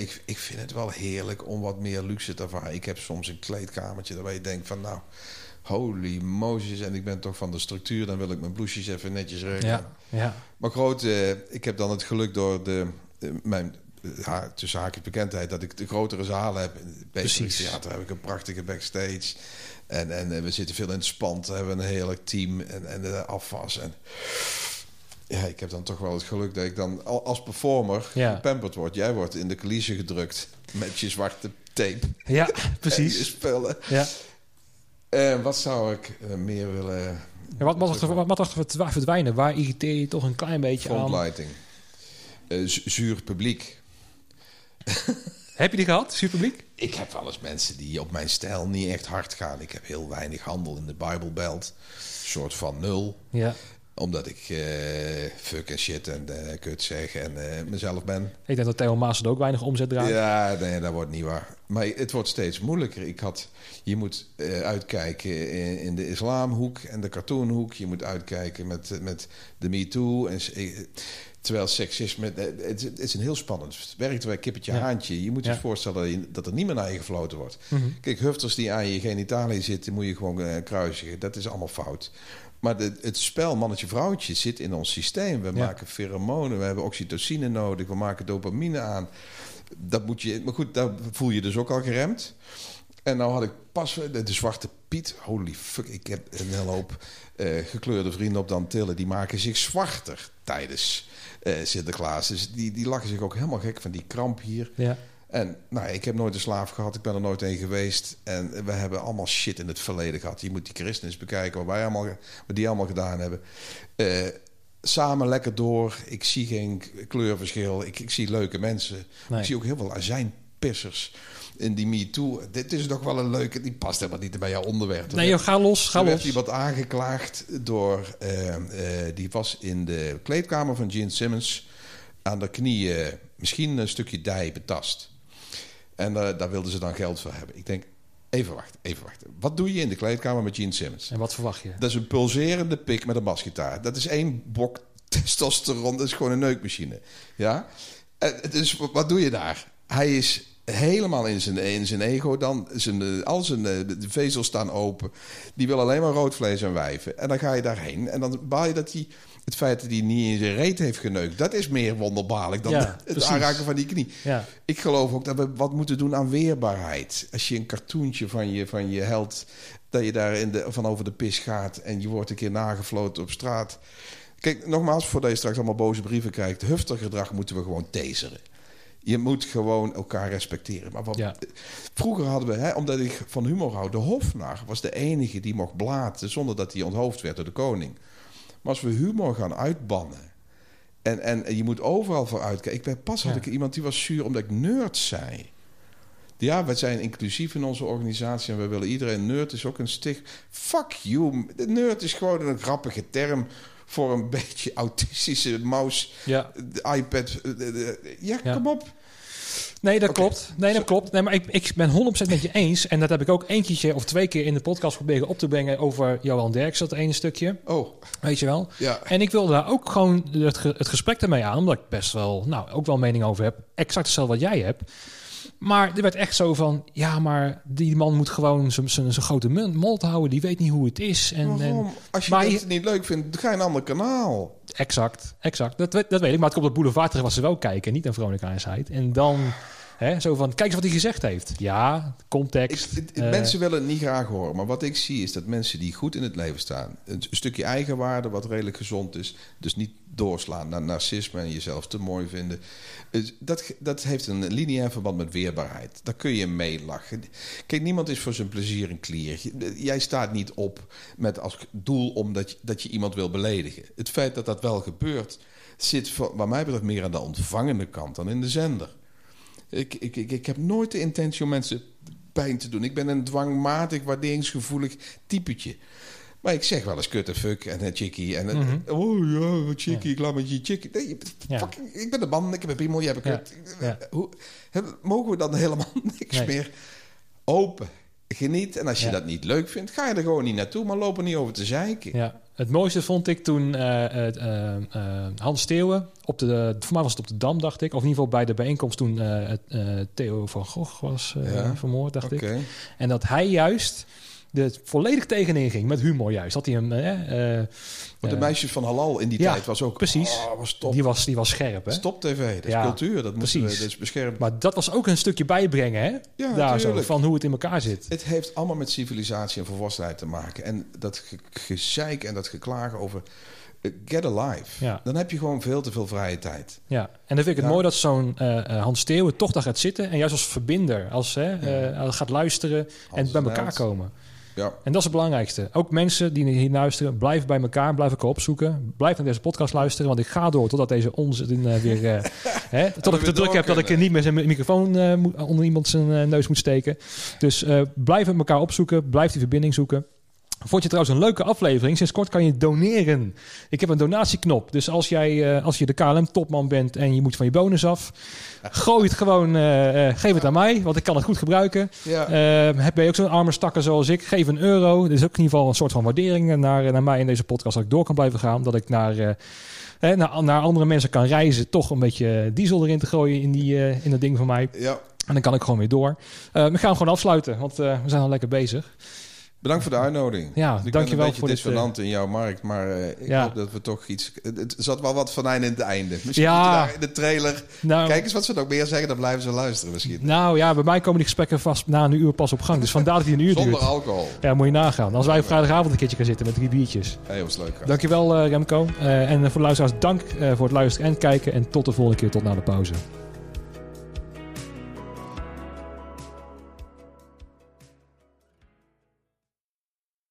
ik, ik vind het wel heerlijk om wat meer luxe te ervaren. Ik heb soms een kleedkamertje waar je denkt van nou, holy Moses, en ik ben toch van de structuur, dan wil ik mijn bloesjes even netjes regelen. Ja, ja. Maar groot, ik heb dan het geluk door de, mijn ja, tussen haakjes bekendheid dat ik de grotere zalen heb. Bij het theater heb ik een prachtige backstage. En, en we zitten veel in het spand. We hebben een heerlijk team en, en de afwas. En ja, ik heb dan toch wel het geluk dat ik dan als performer ja. gepamperd word. Jij wordt in de coulissen gedrukt met je zwarte tape. Ja, precies. Je spullen. Ja. En wat zou ik uh, meer willen... Ja, wat mag er, wat mag er verdwijnen? Waar irriteer je toch een klein beetje Frontlighting. aan? Uh, zuur publiek. heb je die gehad, superpubliek? Ik heb wel eens mensen die op mijn stijl niet echt hard gaan. Ik heb heel weinig handel in de Bible Belt. soort van nul. Ja. Omdat ik uh, fuck en shit en uh, kut zeg en uh, mezelf ben. Ik denk dat Theo Maas ook weinig omzet draait. Ja, nee, dat wordt niet waar. Maar het wordt steeds moeilijker. Ik had, je moet uitkijken in, in, de islamhoek en de cartoonhoek. Je moet uitkijken met, met de MeToo. En, Terwijl seksisme, het, het is een heel spannend werkt bij kippetje ja. haantje. Je moet je ja. voorstellen dat er niet meer naar je gefloten wordt. Mm -hmm. Kijk, hufters die aan je genitaliën zitten, moet je gewoon kruisigen. Dat is allemaal fout. Maar de, het spel mannetje-vrouwtje zit in ons systeem. We ja. maken pheromonen, we hebben oxytocine nodig, we maken dopamine aan. Dat moet je, maar goed, daar voel je dus ook al geremd. En nou had ik pas de, de zwarte Piet. Holy fuck, ik heb een hele hoop uh, gekleurde vrienden op Dantillen. Die maken zich zwarter tijdens uh, Sinterklaas. Dus die, die lachen zich ook helemaal gek van die kramp hier. Ja. En nou, ik heb nooit een slaaf gehad. Ik ben er nooit een geweest. En we hebben allemaal shit in het verleden gehad. Je moet die christenen bekijken wat wij allemaal, wat die allemaal gedaan hebben. Uh, samen lekker door. Ik zie geen kleurverschil. Ik, ik zie leuke mensen. Nee. Ik zie ook heel veel azijnpissers in die MeToo. Dit is toch wel een leuke... Die past helemaal niet bij jouw onderwerp. Nee, joh, ga los, ga los. iemand aangeklaagd door... Uh, uh, die was in de kleedkamer van Gene Simmons... aan de knieën misschien een stukje dij betast. En eh, daar wilden ze dan geld voor hebben. Ik denk, even wachten, even wachten. Wat doe je in de kleedkamer met Gene Simmons? En wat verwacht je? Dat is een pulserende pik met een basgitaar. Dat is één bok testosteron. Dat is gewoon een neukmachine. Ja? En, dus wat doe je daar? Hij is helemaal in zijn, in zijn ego dan. Zijn, eh, al zijn eh, de vezels staan open. Die wil alleen maar rood vlees en wijven. En dan ga je daarheen. En dan baal je dat hij... Het feit dat hij niet in zijn reet heeft geneukt... dat is meer wonderbaarlijk dan Ja, het precies. aanraken van die knie. Ja, Ik geloof ook dat we wat moeten doen aan weerbaarheid. Als je een cartoontje van je, van je held... dat je daar in de, van over de pis gaat... en je wordt een keer nagefloten op straat... Kijk, nogmaals, voordat je straks allemaal boze brieven krijgt... huftergedrag moeten we gewoon taseren. Je moet gewoon elkaar respecteren. Maar wat, Ja. vroeger hadden we, hè, omdat ik van humor hou... de hofnar was de enige die mocht blaten... zonder dat hij onthoofd werd door de koning. Maar als we humor gaan uitbannen... En, en, je moet overal voor uitkijken. Ik ben, pas had Ja. ik iemand die was zuur omdat ik nerd zei. Ja, wij zijn inclusief in onze organisatie en we willen iedereen. Nerd is ook een stig. Fuck you. Nerd is gewoon een grappige term voor een beetje autistische mouse, ja. de iPad. eh, de- de- Ja, Ja. kom op. Nee, dat klopt. Nee, dat klopt. Nee, maar ik, ik ben 100% met je eens. En dat heb ik ook één keertje of twee keer in de podcast proberen op te brengen over Johan Derks, dat ene stukje. Oh, Weet je wel? ja. En ik wilde daar ook gewoon het, het gesprek ermee aan, omdat ik best wel, nou, ook wel mening over heb. Exact hetzelfde wat jij hebt. Maar er werd echt zo van, ja, maar die man moet gewoon zijn- zijn zijn grote mond houden. Die weet niet hoe het is. En? Als je je- niet leuk vindt, ga je een ander kanaal. exact, exact. Dat, weet- dat weet ik. Maar het komt op Boulevard terecht was ze wel kijken, niet naar Veronica en. En dan, hè, zo van, kijk eens wat hij gezegd heeft. Ja, context. eh, mensen willen het niet graag horen, maar wat ik zie is dat mensen die goed in het leven staan, een stukje eigenwaarde wat redelijk gezond is, dus niet doorslaan naar narcisme en jezelf te mooi vinden, dat, dat heeft een lineair verband met weerbaarheid. Daar kun je mee lachen. Kijk, niemand is voor zijn plezier een kliertje. Jij staat niet op met als doel omdat je, dat je iemand wil beledigen. Het feit dat dat wel gebeurt, zit voor, wat mij betreft meer aan de ontvangende kant dan in de zender. Ik, ik, ik, ik heb nooit de intentie om mensen pijn te doen. Ik ben een dwangmatig, waarderingsgevoelig typetje. Maar ik zeg wel eens kut en fuck en een chickie. En een, Mhm. oh ja, wat chickie, ik laat met je chickie. Nee, je- Ja. fucking, ik ben een man, ik heb een piemel, jij hebt een Ja. kut. Ja. Hoe, heb- mogen we dan helemaal niks Nee. meer open? Geniet. En als je Ja. dat niet leuk vindt, ga je er gewoon niet naartoe. Maar loop er niet over te zeiken. Ja, het mooiste vond ik toen eh, eh, eh, Hans Steeuwen op de, voor mij was het op de Dam, dacht ik, of in ieder geval bij de bijeenkomst toen Theo van Gogh was Ja. vermoord, dacht ik. En dat hij juist er volledig tegenin ging met humor, juist. Dat hij hem, eh, eh, Maar de eh, meisjes van Halal in die Ja, tijd was ook... precies. Oh, was top. die was, die was scherp, hè? Stop TV, dat is Ja, cultuur. Dat, moeten we, dat is beschermd. Maar dat was ook een stukje bijbrengen, hè? Ja, Daar zo, van hoe het in elkaar zit. Het heeft allemaal met civilisatie en volwassenheid te maken. En dat ge- gezeik en dat geklagen over... eh, get alive. Ja. Dan heb je gewoon veel te veel vrije tijd. Ja, en dan vind ik het Ja. mooi dat zo'n eh, Hans Steeuwen toch daar gaat zitten. En juist als verbinder, als hè, gaat luisteren en bij elkaar komen. Ja. En dat is het belangrijkste. Ook mensen die hier luisteren, blijf bij elkaar, blijf elkaar opzoeken. Blijf naar deze podcast luisteren, want ik ga door totdat deze onzin eh, weer... eh, hè, tot ik de druk heb dat ik niet meer zijn mi- microfoon eh, onder iemand zijn neus moet steken. Dus blijf elkaar opzoeken, blijf die verbinding zoeken. Vond je trouwens een leuke aflevering? Sinds kort kan je doneren. Ik heb een donatieknop. Dus als jij, eh, als je de KLM-topman bent en je moet van je bonus af, gooi het gewoon, eh, eh, geef het aan mij, want ik kan het goed gebruiken. Ja. Eh, heb ben je ook zo'n arme stakker zoals ik? Geef een euro. Dat is ook in ieder geval een soort van waardering naar, naar mij in deze podcast. Dat ik door kan blijven gaan. Dat ik naar, eh, hè, naar, naar andere mensen kan reizen. Toch een beetje diesel erin te gooien in, die, in dat ding van mij. ja. En dan kan ik gewoon weer door. Eh, we gaan gewoon afsluiten, want we zijn al lekker bezig. Bedankt voor de uitnodiging. Ja, ik ben dankjewel een beetje voor dit, dissonant in jouw markt, maar eh, ik Ja. hoop dat we toch iets... Het, zat wel wat van in het einde. Misschien Ja. daar in de trailer... Nou, Kijk eens wat ze nog meer zeggen, dan blijven ze luisteren misschien. nou ja, bij mij komen die gesprekken vast na een uur pas op gang. Dus vandaar dat die een uur Zonder duurt. alcohol. Ja, moet je nagaan. Als wij op vrijdagavond een keertje gaan zitten met drie biertjes. Heel was leuk. Dankjewel eh, Remco. Eh, en voor de luisteraars dank eh, voor het luisteren en kijken. En tot de volgende keer, tot na de pauze.